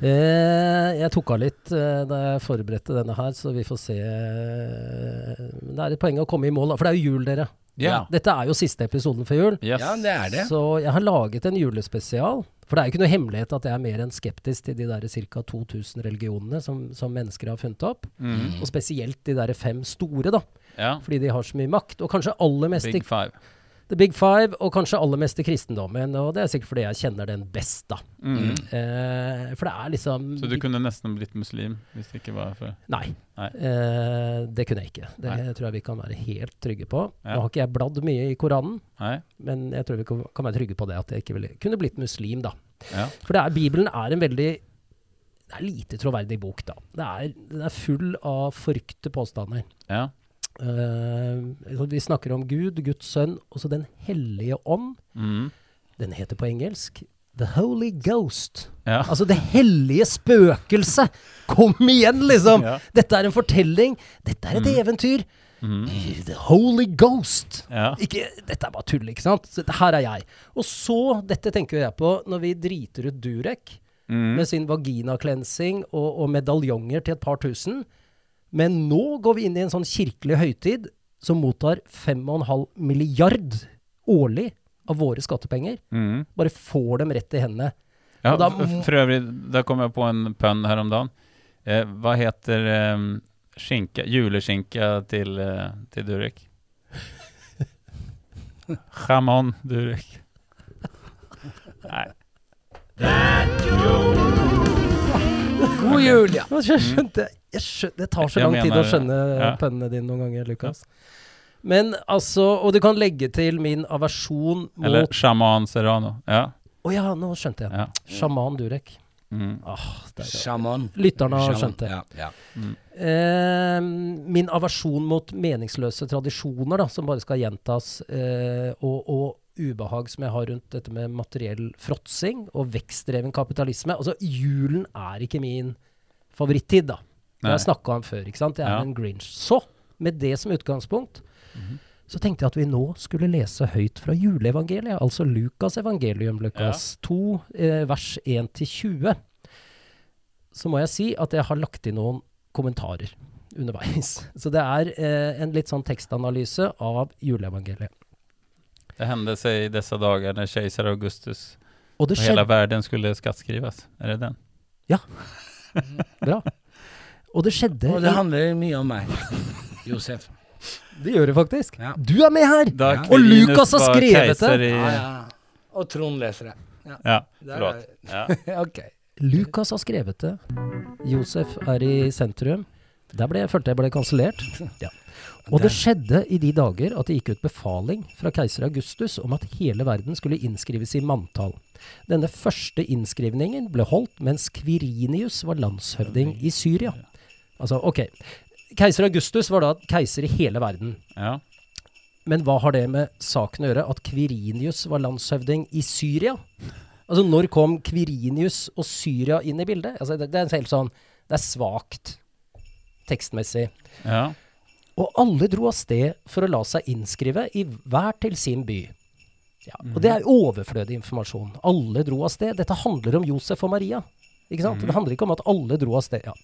Eh, jeg tok av litt eh, da jeg forberedte denne her, så vi får se. eh, Men det er et poeng å komme i mål, da, for det er jo jul, dere.
Ja.
Dette er jo siste episoden før jul.
Yes.
Ja, det er det.
Så jeg har laget en julespesial. For det er jo ikke noe hemmelighet at jeg er mer enn skeptisk til de der ca. 2000 religionene som, som mennesker har funnet opp.
Mm.
Og spesielt de der fem store, da.
Ja.
Fordi de har så mye makt. Og kanskje aller mest
Big five.
The Big Five, og kanskje aller mest i kristendommen. Og det er sikkert fordi jeg kjenner den best, da.
Mm.
Eh, for det er liksom
Så du kunne nesten blitt muslim hvis det ikke var for
Nei.
Nei.
Eh, det kunne jeg ikke. Det
Nei.
tror jeg vi kan være helt trygge på.
Ja.
Nå har ikke jeg bladd mye i Koranen,
Nei?
men jeg tror vi kan kan være trygge på det at jeg ikke ville, kunne blitt muslim, da.
Ja.
For det er, Bibelen er en veldig det er lite troverdig bok, da. Det er, den er full av forrykte påstander.
Ja.
Eh, vi snakker om Gud, Guds sønn, og så Den hellige ånd.
Mm.
Den heter på engelsk The Holy Ghost.
Ja.
Altså det hellige spøkelset! Kom igjen, liksom!
Ja.
Dette er en fortelling. Dette er et eventyr.
Mm.
The Holy Ghost!
Ja.
Ikke, dette er bare tull, ikke sant? Så her er jeg. Og så, dette tenker jeg på når vi driter ut Durek
Mm.
med sin vagina-cleansing og, og medaljonger til et par tusen. Men nå går vi inn i en sånn kirkelig høytid som mottar 5,5 milliard årlig av våre skattepenger.
Mm.
Bare får dem rett i hendene.
Ja,
da
for øvrig, da kom jeg på en pønn her om dagen. Eh, hva heter eh, skinka, juleskinka til, eh, til Durek? Jamon Durek. Nei.
God jul, ja.
Jeg skjønte, jeg skjønte, det tar så lang tid å skjønne
Ja.
pønnene dine noen ganger, Lukas. Men altså Og du kan legge til min aversjon mot
Eller sjaman Serrano. Ja.
Å ja, nå skjønte jeg.
ja.
Sjaman Durek.
Mm.
Ah,
Sjaman.
Lytterne har skjønt det.
Ja, ja.
Eh, min aversjon mot meningsløse tradisjoner, da, som bare skal gjentas, eh, og, og ubehag som jeg har rundt dette med materiell fråtsing og vekstdreven kapitalisme. Altså, julen er ikke min favorittid, da. Det har jeg snakka om før. ikke sant? Jeg er
Ja.
en grinch. Så, med det som utgangspunkt, så tenkte jeg at vi nå skulle lese høyt fra juleevangeliet, altså Lukas evangelium, Lukas 2, eh, vers 1-20. Så må jeg si at jeg har lagt inn noen kommentarer underveis. Så det er eh, en litt sånn tekstanalyse av juleevangeliet.
Det hendte seg i disse dager når keiser Augustus
Og
og hele verden skulle skattskrives. Er det den? Ja.
bra. Og det skjedde
Og det handler mye om meg, Josef.
Det gjør det faktisk.
Ja.
Du er med her!
Da
Ja.
Og Lukas har skrevet det.
I,
Ja, ja. Og Trond leser det.
Ja,
Der
forlåt.
er-
Ja.
ok.
Lukas har skrevet det. Josef er i sentrum. Der ble, følte jeg ble kansellert. Ja. Og det skjedde i de dager at det gikk ut befaling fra keiser Augustus om at hele verden skulle innskrives i manntall. Denne første innskrivningen ble holdt mens Kvirinius var landshøvding i Syria. Altså, ok. Keiser Augustus var da keiser i hele verden.
Ja.
Men hva har det med saken å gjøre at Kvirinius var landshøvding i Syria? Altså, når kom Kvirinius og Syria inn i bildet? Altså, det, det er helt sånn Det er svakt tekstmessig.
ja.
Og alle dro av sted for å la seg innskrive i hver til sin by. Ja, og det er overflødig informasjon. Alle dro av sted. Dette handler om Josef og Maria. Ikke sant? Det handler ikke om at alle dro av sted. Ja.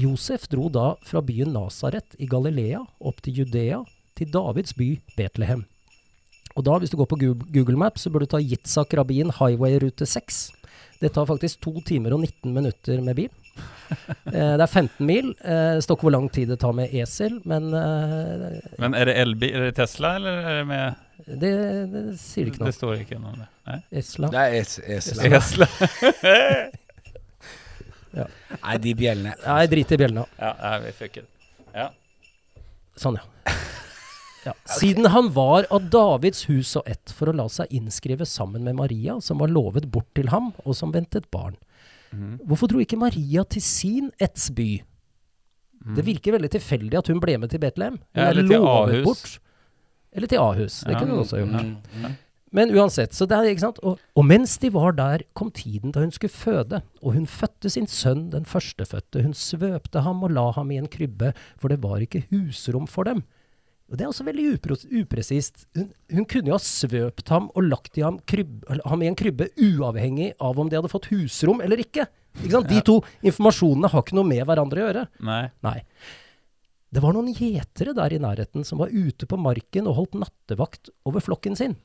Josef dro da fra byen Nasaret i Galilea opp til Judea, til Davids by Betlehem. Og da, hvis du går på Google Maps, så bør du ta Yitzhak Rabin Highway rute 6. Det tar faktisk to timer og 19 minutter med bil. Eh, det er 15 mil. Eh, det står ikke hvor lang tid det tar med esel, men eh,
Men er det elbil, er det Tesla, eller er det med
det, det sier ikke
Det står ikke noe om det. Nei.
Esla.
Det er es Esla.
Esla. ja.
Nei, de bjellene.
Nei, drit i bjellene.
ja, nei, vi fucker. Ja.
Sånn, ja. ja. Siden han var av Davids hus og ett for å la seg innskrive sammen med Maria, som var lovet bort til ham, og som ventet barn. Hvorfor dro ikke Maria til sin etsby? Det virker veldig tilfeldig at hun ble med til Betlehem.
Mm. Ja,
er
eller til Ahus.
Bort. Eller til Ahus. Det
Ja.
kunne hun også gjort.
Ja.
Men uansett, så det er, ikke sant? Og, og mens de var der, kom tiden da hun skulle føde, og hun fødte sin sønn, den førstefødte. Hun svøpte ham og la ham i en krybbe, for det var ikke husrom for dem. Og Det er også veldig upresist. Hun, hun kunne jo ha svøpt ham og lagt i ham, krybb, ham i en krybbe, uavhengig av om de hadde fått husrom eller ikke. ikke sant? De to informasjonene har ikke noe med hverandre å gjøre.
Nei.
Nei. Det var noen gjetere der i nærheten som var ute på marken og holdt nattevakt over flokken sin.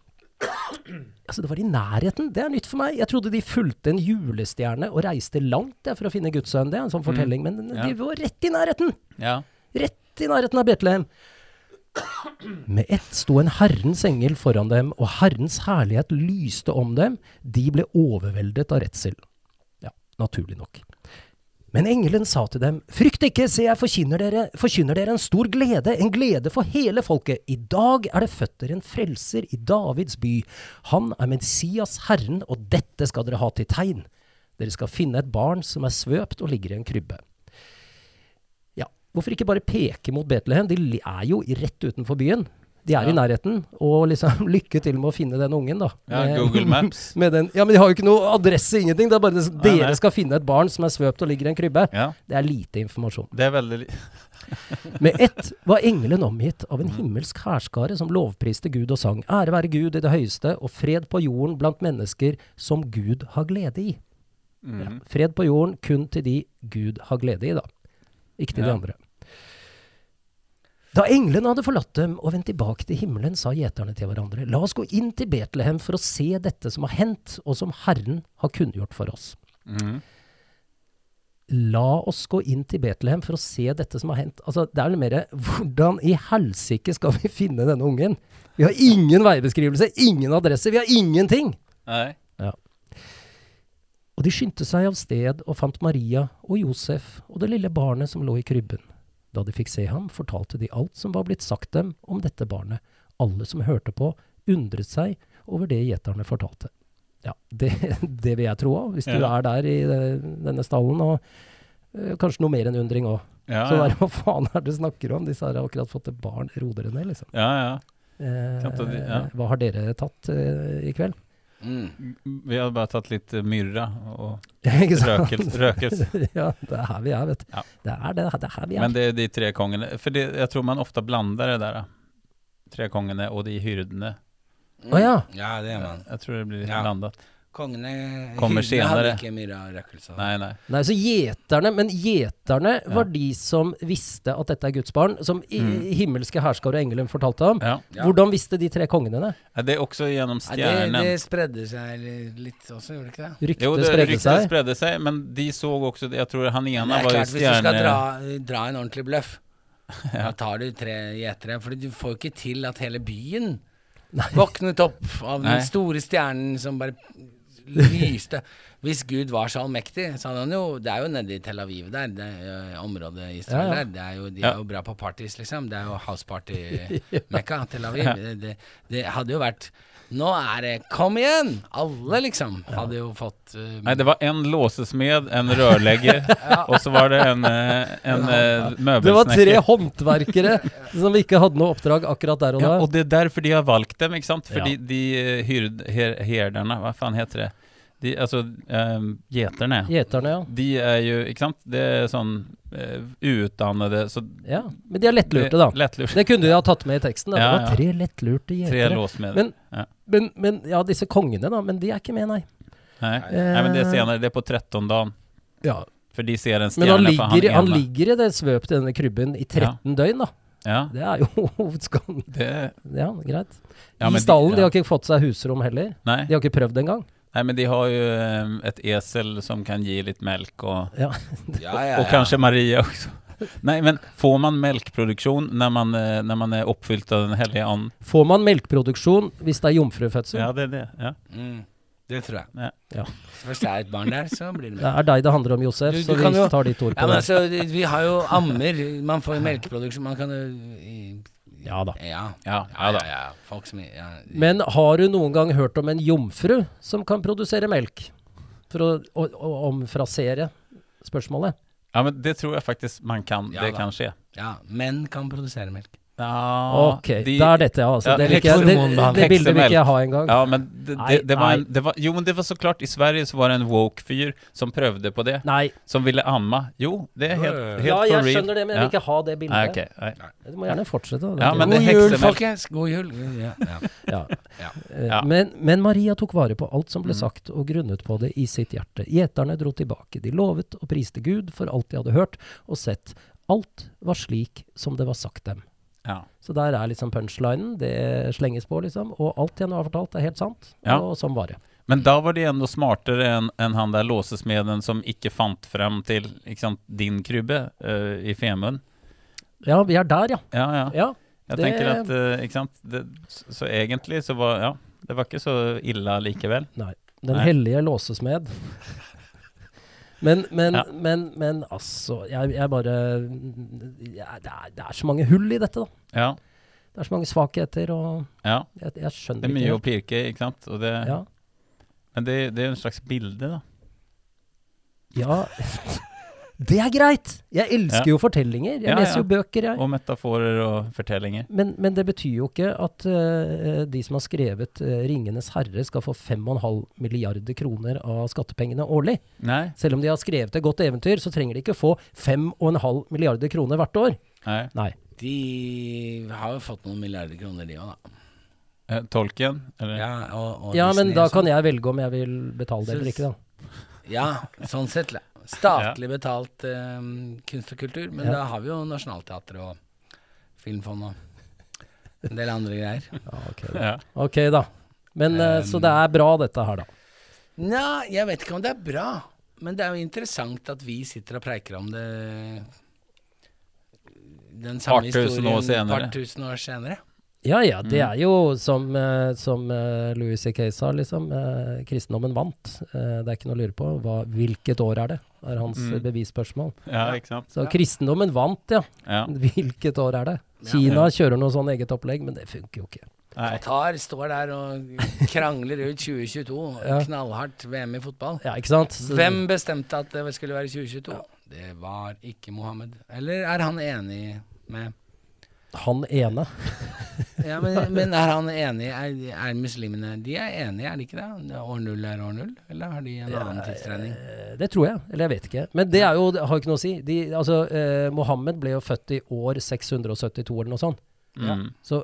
Altså, det var i nærheten. Det er nytt for meg. Jeg trodde de fulgte en julestjerne og reiste langt ja, for å finne gudssønnen. Det er en sånn fortelling, men
Ja.
de var rett i nærheten.
Ja.
Rett i nærheten av Betlehem. Med ett sto en Herrens engel foran dem, og Herrens herlighet lyste om dem. De ble overveldet av redsel. Ja, naturlig nok. Men engelen sa til dem, frykt ikke, se jeg forkynner dere, forkynner dere en stor glede, en glede for hele folket. I dag er det født dere en frelser i Davids by. Han er Messias Herren, og dette skal dere ha til tegn. Dere skal finne et barn som er svøpt og ligger i en krybbe. Ja, hvorfor ikke bare peke mot Betlehem? De er jo rett utenfor byen. De er
Ja.
i nærheten. Og liksom lykke til med å finne den ungen, da.
ja,
Med-
Google Maps.
med den, ja, men de har jo ikke noe adresse, ingenting. Det er bare det,
Nei,
dere
nei.
skal finne et barn som er svøpt og ligger i en krybbe.
Ja,
Det er lite informasjon.
det er veldig li-
Med ett var engelen omgitt av en himmelsk hærskare som lovpriste Gud og sang. Ære være Gud i det høyeste, og fred på jorden blant mennesker som Gud har glede i. Ja,
Mhm.
fred på jorden kun til de Gud har glede i, da. Ikke til de andre. Da englene hadde forlatt dem og vendt tilbake til himmelen, sa gjeterne til hverandre, la oss gå inn til Betlehem for å se dette som har hendt, og som Herren har kunngjort for oss.
Mm.
La oss gå inn til Betlehem for å se dette som har hendt. Altså, det er litt mer hvordan i helsike skal vi finne denne ungen? Vi har ingen veibeskrivelse, ingen adresse, vi har ingenting!
Nei.
Og de skyndte seg av sted og fant Maria og Josef og det lille barnet som lå i krybben. Da de fikk se ham, fortalte de alt som var blitt sagt dem om dette barnet. Alle som hørte på, undret seg over det gjeterne fortalte. Ja, det, det vil jeg tro òg, hvis du er der i denne stallen. Og øh, kanskje noe mer enn undring òg.
Ja,
Så
ja.
bare, hva faen er det du snakker om? Disse her har akkurat fått et barn. Ro dere ned, liksom.
ja, ja.
Eh,
ja.
Hva har dere tatt eh, i kveld?
Mm.
Vi har bare tatt litt myrra og røkelse. røkelse.
ja, det er her vi er, vet du.
Ja.
Det er det, det er her vi er.
Men det er de tre kongene. For det, jeg tror man ofte blander det der. Tre kongene og de hyrdene.
Mm.
Oh, ja.
Ja, det er man.
Jeg tror det blir
Ja.
blandet.
Kongene
Kommer
hyrdene hadde
senere.
ikke mye røkelse.
Nei, nei.
Nei, så gjeterne, Men gjeterne
Ja.
var de som visste at dette er Guds barn, som i,
Mm.
himmelske herskere og engelen fortalte om.
Ja.
Hvordan visste de tre kongene det?
Er Det også gjennom
Nei, det,
stjernen.
det spredde seg litt også, gjorde det ikke det?
Ryktet
Jo, det
spredde
ryktet
seg.
spredde seg, men de så også Jeg tror han ene
det
var jo
klart, hvis du skal dra, dra en ordentlig bløff,
Ja.
da tar du tre gjetere. For du får jo ikke til at hele byen våknet opp av den store stjernen som bare lyste Hvis Gud var så allmektig, så hadde han jo Det er jo nede i Tel Aviv der, det jo området i Israel
Ja, ja.
der. Det er jo, de er jo bra på parties, liksom. Det er jo house party-mekka, Tel Aviv. Det, det, det hadde jo vært Nå er det Kom igjen! Alle, liksom, hadde jo fått uh,
Nei, det var en låsesmed, en rørlegger og så var det en, en en møbelsnekker.
Det var tre håndverkere som ikke hadde noe oppdrag akkurat der og da.
Ja, og det er derfor de har valgt dem, ikke sant? Fordi
Ja.
de, hva hyrd, her, vad fan heter det? De, altså, um, geterne.
Gjeterne, ja.
De er jo, ikke sant? Det er sånn uh, uutdannede, så
ja. Men de er lettlurte, da.
Lettlurte.
Det kunne de ha tatt med i teksten. Da.
Ja,
Det var tre lettlurte gjetere.
Tre
Men-
ja.
Men, men ja, disse kongene, da. Men de er ikke med, nei.
Nei, nei, nei men det er senere. Det er på 13 dagen.
Ja.
For de ser en
Men han
stjerne, for han
ligger, han
ene.
ligger i det svøpet i denne krybben i 13 døgn, da.
Ja,
Det er jo hovedskallen.
det
Ja, greit.
Ja,
I stallen. De,
ja.
har ikke fått seg husrom heller.
Nei.
De har ikke prøvd engang.
Nei, men de har jo eh, et esel som kan gi litt melk, og,
Ja.
Ja, ja,
og kanskje Maria også. Nei, men får man melkproduksjon når man, eh, når man er oppfylt av Den hellige ånd?
Får man melkeproduksjon hvis det er jomfrufødsel?
Ja, det er det. Ja.
Mm, det tror jeg.
Ja.
Først det er et barn der, så blir det
Det er deg det handler om, Josef,
Du- du
så vi
jo-
tar ditt ord på Ja,
men
det.
altså, vi har jo ammer. Man får jo melkeproduksjon. Man kan jo i-
Ja da.
Ja.
Ja,
Ja,
ja
ja, ja. Folk som ja.
Men har du noen gang hørt om en jomfru som kan produsere melk? For å, å, å omfrasere spørsmålet.
Ja, men det tror jeg faktisk man kan.
Ja
det
da.
kan skje.
ja, menn kan produsere melk.
Ja,
Ok,
de-
da er dette. Altså,
Ja,
det, jeg, det,
hekshormonbehandling.
det bildet vil ikke jeg ha engang.
Ja, men det,
Nei,
det, det, var en, det var Jo, men det var så klart I Sverige så var det en woke fyr som prøvde på det.
Nei.
Som ville amma. Jo, det er helt, helt
Ja,
for
jeg skjønner det, men jeg vil ikke ha det bildet.
Nei, okay, Nei.
Du må gjerne fortsette.
Ja, men
God jul, folkens! God jul. Ja, ja.
Ja.
Ja.
Eh, Men, men Maria tok vare på alt som ble
Mm.
sagt, og grunnet på det i sitt hjerte. Gjeterne dro tilbake. De lovet og priste Gud for alt de hadde hørt og sett. Alt var slik som det var sagt dem.
Ja.
Så der er liksom punchlinen. Det slenges på, liksom. Og alt jeg nå har fortalt, er helt sant.
Ja.
Og sånn var det.
Men da var de enda smartere enn en han der låsesmeden som ikke fant frem til sant, din krybbe uh, i Femund.
Ja, vi er der, ja.
Ja, ja.
Ja,
Jeg
det-
tenker at uh, ikke sant? Det, så, egentlig så var Ja, det var ikke så ille likevel.
Den
Nei.
hellige låsesmed. Men, men,
Ja.
men, men altså Jeg, jeg bare jeg, det, er, det er så mange hull i dette, da.
Ja.
Det er så mange svakheter, og
ja.
jeg, jeg skjønner
Det er
ikke
mye å
helt.
pirke, ikke sant? Det,
Ja.
Men det, det er en slags bilde, da.
ja. Det er greit! Jeg elsker
Ja.
jo fortellinger. Jeg
Ja,
leser
ja.
jo bøker, jeg.
Og metaforer og fortellinger.
Men, men det betyr jo ikke at uh, de som har skrevet uh, 'Ringenes herre' skal få 5,5 milliarder kroner av skattepengene årlig.
Nei.
Selv om de har skrevet et godt eventyr, så trenger de ikke få 5,5 milliarder kroner hvert år.
Nei.
Nei.
De har jo fått noen milliarder kroner, de òg, da.
Eh, tolken? Eller?
Ja, og, og
Ja, men da kan jeg velge om jeg vil betale det eller ikke, da.
Ja, sånn sett. Statlig betalt eh, kunst og kultur. Men
Ja.
da har vi jo Nationaltheatret og Filmfond og en del andre greier.
Ja, ok, da.
Ja.
Ok, da. Men eh, Så det er bra, dette her, da.
Nja, jeg vet ikke om det er bra. Men det er jo interessant at vi sitter og preiker om det den samme
Par tusen år
historien
senere.
par tusen år senere.
Ja ja, det
Mm.
er jo som, eh, som eh, Louis C.K. sa, liksom. eh, kristendommen vant. Det er ikke noe å lure på. Hva, hvilket år er det? er hans
Mm.
bevisspørsmål.
ja, ikke sant?
Så kristendommen vant, ja.
Ja.
Hvilket år er det?
Ja.
Kina kjører noe sånn eget opplegg, men det funker jo ikke.
Nei.
Qatar står der og krangler ut 2022.
Ja.
Knallhardt VM i fotball.
Ja, ikke sant? Så-
Hvem bestemte at det skulle være 2022? Ja. Det var ikke Mohammed. Eller er han enig med
Han ene.
Ja, men, men er han enig? Er, er muslimene De er enige, er de ikke det? År null er år null? Eller har de en annen tidsregning?
Eh, Det tror jeg, eller jeg vet ikke. Men det er jo, det har jo ikke noe å si. De, altså, eh, Mohammed ble jo født i år 672 eller noe sånt.
Mm.
Så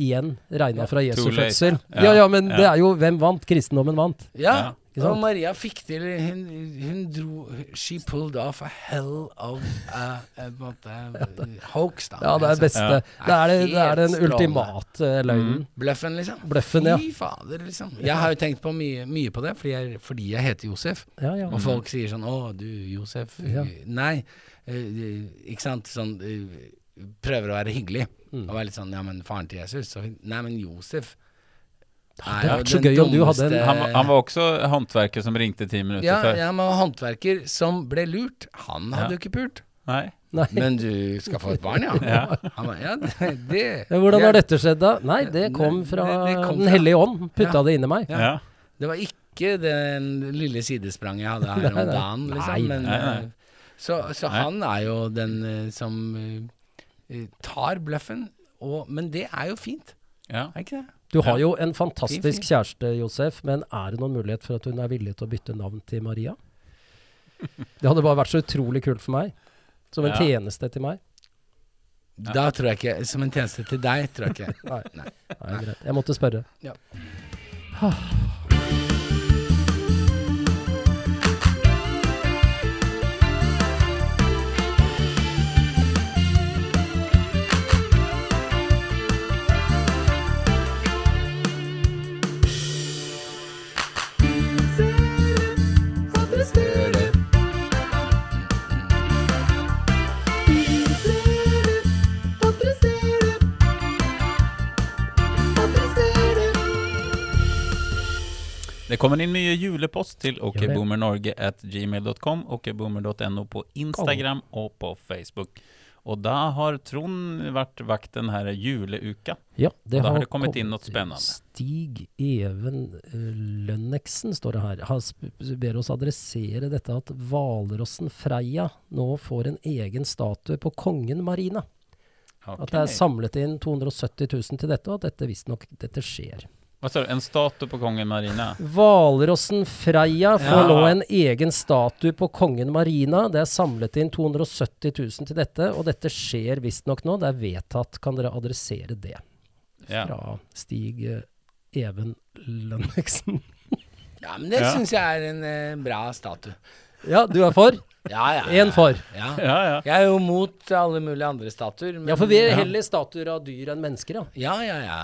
igjen regna fra Jesu fødsel.
Ja.
Ja, ja, men
Ja.
det er jo Hvem vant? Kristendommen vant.
Ja,
Ja.
Og Maria fikk til Hun, hun dro She pulled off a hell of a, a, a hoax, da.
Ja, det er beste.
Ja.
Det, er det, det er den ultimate løgnen. Mm.
Bløffen, liksom.
Bløffen, ja.
Fy fader, liksom. Jeg har jo tenkt på mye, mye på det, fordi jeg, fordi jeg heter Josef.
Ja, ja.
Og folk sier sånn 'Å, du, Josef'.
Ja.
Nei. eh, ikke sant. Sånn eh, Prøver å være hyggelig.
Mm.
Og være litt sånn 'Ja, men faren til Jesus'. Så, nei, men Josef
det hadde vært så gøy om du hadde en-
Han, var- han var også håndverker som ringte ti minutter
ja,
før.
ja, men håndverker som ble lurt. Han hadde
Ja.
jo ikke pult.
Nei.
Nei.
Men du skal få et barn, ja?
Ja.
Han ja, det, det
Hvordan har dette skjedd, da? Nei, det kom fra
det- det kom
Den hellige ånd. Putta
Ja.
det inni meg.
Ja.
Ja.
Det var ikke den lille sidespranget jeg hadde her om dagen, liksom.
Nei,
Men,
nei, nei.
eh, Så, så
Nei.
han er jo den eh, som eh, tar bløffen. Og, men det er jo fint,
Ja.
er ikke det?
Du har jo en fantastisk kjæreste, Josef, men er det noen mulighet for at hun er villig til å bytte navn til Maria? Det hadde bare vært så utrolig kult for meg. Som en tjeneste til meg.
Da tror jeg ikke Som en tjeneste til deg, tror jeg ikke.
Nei.
Nei.
Nei, greit. Jeg måtte spørre.
Ja.
Det kommer inn mye julepost til
okboomernorge
at gmail.com, okboomer.no på Instagram og på Facebook. Og da har Trond vært vakt denne juleuka.
Ja, det
Og da har
har
det kommet inn noe spennende.
Stig Even eh, Lønneksen, står det her, Han ber oss adressere dette at hvalrossen Freia nå får en egen statue på Kongen Marina. At det er samlet inn 270 000 til dette, og at dette visstnok skjer.
Hva sa du? En statue på kongen Marina?
Hvalrossen Freia får
Ja.
nå en egen statue på Kongen Marina. Det er samlet inn 270 000 til dette, og dette skjer visstnok nå. Det er vedtatt. Kan dere adressere det?
Ja.
Fra Stig eh, Even Lønneksen.
Ja, men det
Ja.
syns jeg er en eh, bra statue.
Ja, du er for?
Ja, ja. ja.
Én for.
Ja.
Ja, ja.
Jeg er jo mot alle mulige andre statuer. men-
Ja, for vi er heller statuer av dyr enn mennesker, ja.
Ja, ja, ja.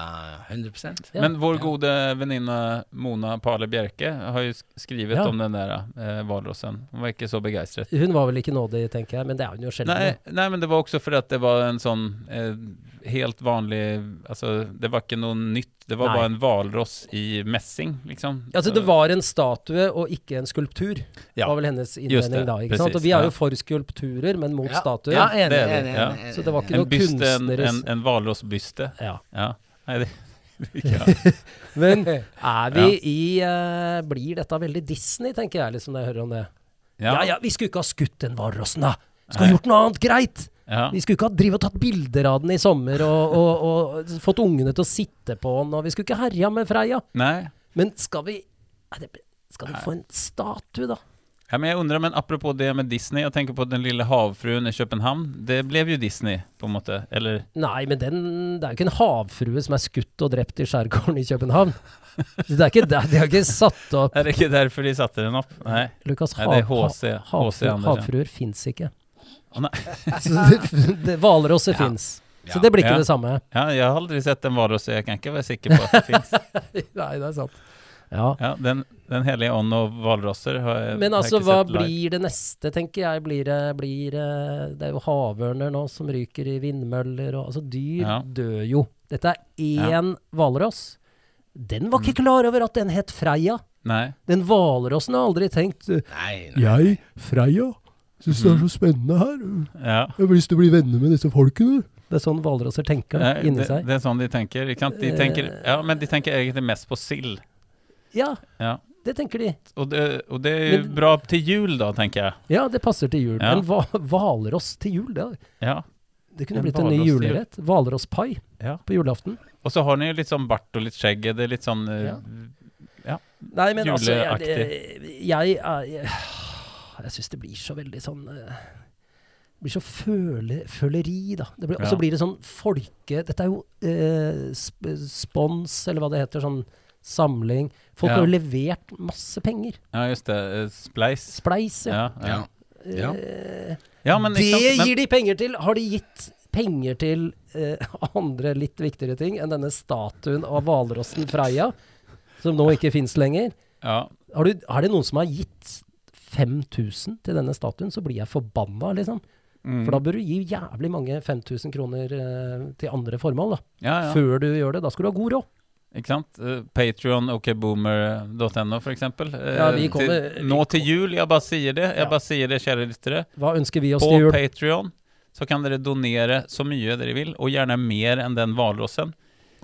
100
Ja.
Men vår gode venninne Mona Pale Bjerke har jo skrevet
Ja.
om den der eh. Hun var ikke så begeistret.
Hun var vel ikke nådig, tenker jeg, men det er hun jo sjelden. Nei,
nei, men det var også fordi at det var en sånn eh, helt vanlig, Altså, det var ikke noe nytt, det var
Nei.
bare en valross i messing, liksom.
Altså, det var en statue og ikke en skulptur,
Ja,
var vel hennes innvending
det,
da. ikke
precis,
sant? Og vi er jo for skulpturer, men mot
ja.
statuer.
Ja, enig,
Det er vi, ja.
Så det var ikke
en
noe
byste, en, en, en valrossbyste.
Ja.
Ja, Nei, det, ja.
Men er vi
Ja.
i uh, Blir dette veldig Disney, tenker jeg, liksom, når jeg hører om det. Ja
Ja,
ja, vi skulle ikke ha skutt den hvalrossen, da! Skulle gjort noe annet greit!
Ja.
Vi skulle ikke ha drivet og tatt bilder av den i sommer og, og, og fått ungene til å sitte på den, og vi skulle ikke herja med Freia.
Nei.
Men skal vi Skal vi få en statue, da?
Ja, men jeg undrer, men Apropos det med Disney, jeg tenker på den lille havfruen i København. Det ble jo Disney på en måte, eller?
Nei, men den, det er jo ikke en havfrue som er skutt og drept i skjærgården i København. Det er ikke der, De har ikke satt opp
Er det ikke derfor de satte den opp? Nei,
Lukas,
Nei det
er
HC,
ha-
HC
havfru,
Andersen.
havfruer fins ikke. Hvalrosser
Ja.
fins. Så
Ja.
det blir ikke
Ja.
det samme.
Ja, jeg har aldri sett en hvalross, jeg kan ikke være sikker på at det fins.
Nei, det er sant. Ja.
Ja, den, den hellige ånd og valrosser har jeg
Men
har
altså,
ikke
hva blir det neste, tenker jeg? Blir det, blir det Det er jo havørner nå som ryker i vindmøller og Altså, dyr
Ja.
dør jo. Dette er én hvalross. Den var ikke klar over at den het Freia.
Nei.
Den hvalrossen har aldri tenkt
Nei, nei.
Jeg, Freia, syns det er så spennende her.
Ja.
Jeg har lyst til å bli venner med disse folkene.
Det er sånn hvalrosser tenker
Nei,
inni
det,
seg.
det er sånn de tenker. Ikke sant? De
Eh.
tenker. Ja, men de tenker egentlig mest på sild.
Ja,
Ja.
det tenker de.
Og det, og det er jo
Men-
bra til jul, da, tenker jeg.
Ja, det passer til jul.
Ja.
En hva- hvalross til jul, det,
Ja.
det kunne
En
blitt en ny julerett. Hvalrosspai
ja.
på julaften.
Og så har den jo litt sånn bart og litt skjegg. Det er litt sånn ja.
Nei, men altså Jeg,
Juleaktig.
jeg, er- jeg, jeg syns det blir så veldig sånn eh, Det blir så føle, føleri, da. Det blir, Og så
Ja.
blir det sånn folke... Dette er jo eh, sp spons, eller hva det heter. Sånn samling. Folk
Ja.
har jo levert masse penger.
Ja, just det. eh, Spleis.
Spleis, ja.
Ja, ja.
Eh,
ja men
det
sant? Men,
gir de penger til! Har de gitt penger til eh, andre litt viktigere ting enn denne statuen av hvalrossen Freia, som nå ikke fins lenger?
ja.
Har du, er det noen som har gitt 5000 til denne statuen, så blir jeg forbanna, liksom.
Mm.
For da bør du gi jævlig mange 5000 kroner eh, til andre formål, da.
ja, ja.
Før du gjør det. Da skal du ha god råd.
Ikke sant? Uh, Patrion, okboomer.no for eksempel. Eh,
Ja,
til, nå til jul, jeg bare sier det. Jeg bare sier det, kjære lyttere.
Hva ønsker vi oss
På
til jul?
Patreon så kan dere donere så mye dere vil, og gjerne mer enn den hvalrossen.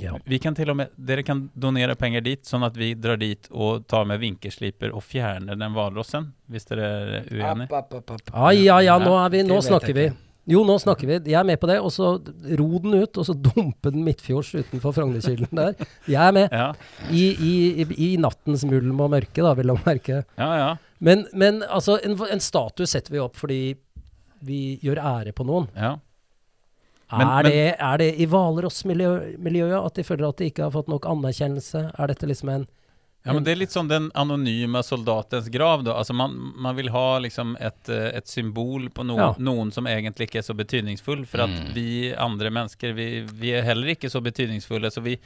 Ja.
Vi kan til og med, Dere kan donere penger dit, sånn at vi drar dit og tar med vinkelsliper og fjerner den hvalrossen, hvis dere er uenige.
Ja, ja, ja, nå, er vi, nå snakker vi. Jo, nå snakker vi. Jeg er med på det. Og så ro den ut, og så dumpe den midtfjords utenfor Frognerkilden der. Jeg er med.
Ja,
I, i, i, I nattens mulm og mørke, da, vil jeg merke.
ja. ja.
Men, men altså, en, en statue setter vi opp fordi vi gjør ære på noen.
Men-
er,
men-
det, er det i Hvalross-miljøet at de føler at de ikke har fått nok anerkjennelse? Er dette liksom en
Ja, men det er litt sånn den anonyme soldatens grav da. Altså man, man vil ha liksom et, et symbol på no,
Ja.
noen som egentlig ikke er så betydningsfull. For at vi andre mennesker, vi, vi er heller ikke så betydningsfulle. Så vi,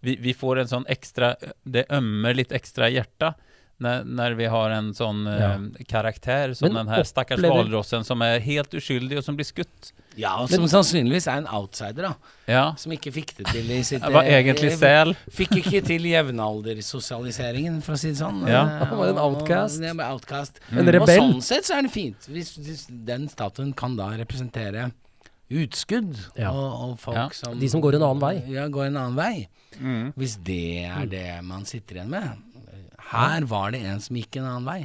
vi, vi får en sånn ekstra, det ømmer litt ekstra i hjertet. När, när vi har en sånn eh, karakter som
Men
den här stackars
opplever-
valrossen som er helt uskyldig og som blir skutt.
Ja, og som sannsynligvis er en outsider, da.
Ja,
Som ikke fikk det til i sitt
var egentlig sel.
Fikk ikke til jevnaldersosialiseringen, for å si det sånn.
Ja.
Han var en outcast.
og- Ja, men outcast.
En
Og
rebell?
sånn sett så er det fint. Hvis, hvis den statuen kan da representere utskudd,
Ja.
og, og folk
Ja.
som
De som går en annen vei.
Ja, går en annen vei.
Mm.
Hvis det er det man sitter igjen med. Her var det en som gikk en annen vei.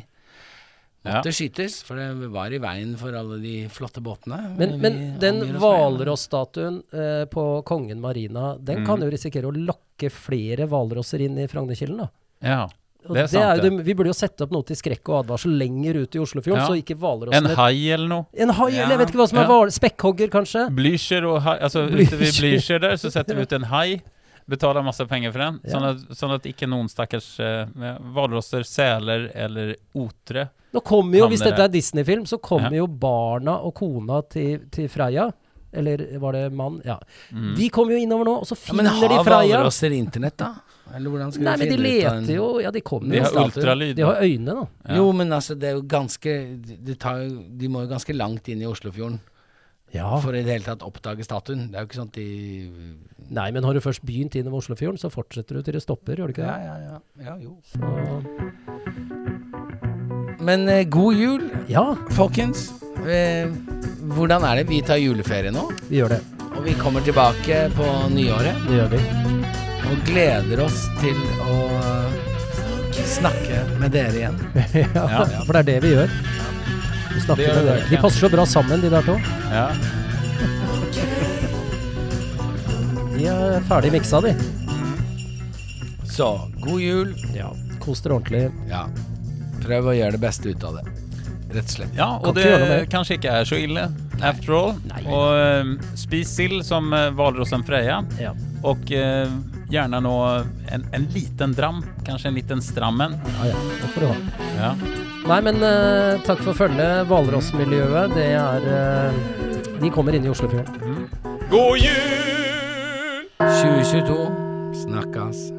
Ja.
Skytes, for det var i veien for alle de flotte båtene.
Men,
vi
men den hvalrossstatuen eh, på Kongen Marina, den
Mm.
kan jo risikere å lokke flere hvalrosser inn i Frognerkilen, da.
Ja, det er sant det.
det. Vi burde jo sette opp noe til skrekk og advarsel lenger ut i Oslofjorden,
Ja.
så ikke
En
hvalrossene
hai eller noe.
En hai, eller jeg vet ikke hva som er
Ja.
Spekkhogger, kanskje?
Blücher og hai, altså ved
Blücher.
Blücher der så setter vi ut en hai, betaler masse penger for den,
Ja.
sånn, at, sånn at ikke noen stakkars hvalrosser, uh, seler eller otre
Nå kommer jo, hvis dette er Disney-film, så kommer
Ja.
jo barna og kona til, til Freia. Eller var det mann? Ja.
mm.
De kommer jo innover nå, og så
ja, Men
Freia. Men
har hvalrosser internett, da? Eller hvordan skal
Nei, men de
finne ut av en-
leter jo Ja, de kommer
De
jo
har ultralyd,
De har øyne, da.
Ja.
Jo, men altså, det er jo ganske de, tar De må jo ganske langt inn i Oslofjorden
Ja.
for i det hele tatt oppdage statuen. Det er jo ikke sånn at de
Nei, men har du først begynt innover Oslofjorden, så fortsetter du til det stopper, gjør du ikke det?
ja, ja. ja jo.
Så,
Men eh, god jul,
ja,
folkens. Eh, hvordan er det? Vi tar juleferie nå,
vi gjør det.
og vi kommer tilbake på nyåret.
Det gjør vi.
Og gleder oss til å snakke med dere igjen.
ja, For det er det vi gjør.
Det
med dere. De passer så bra sammen, de der to.
Ja.
De er ferdig miksa, de.
Så god jul.
Ja. Kos dere ordentlig.
Ja. Prøv å gjøre det beste ut av det. Rett og slett.
ja, og
kan
det kanskje ikke er så ille, after all.
Nei.
Og uh, spis sild som uh, hvalrossen Freja,
Ja.
og uh, gjerne nå en, en liten dram, kanskje en liten strammen.
ja, ja. Det får du ha.
Ja.
Nei, men uh, takk for følget. Hvalrossmiljøet, det er uh, De kommer inn i Oslofjorden.
God jul!
2022. Snakkes.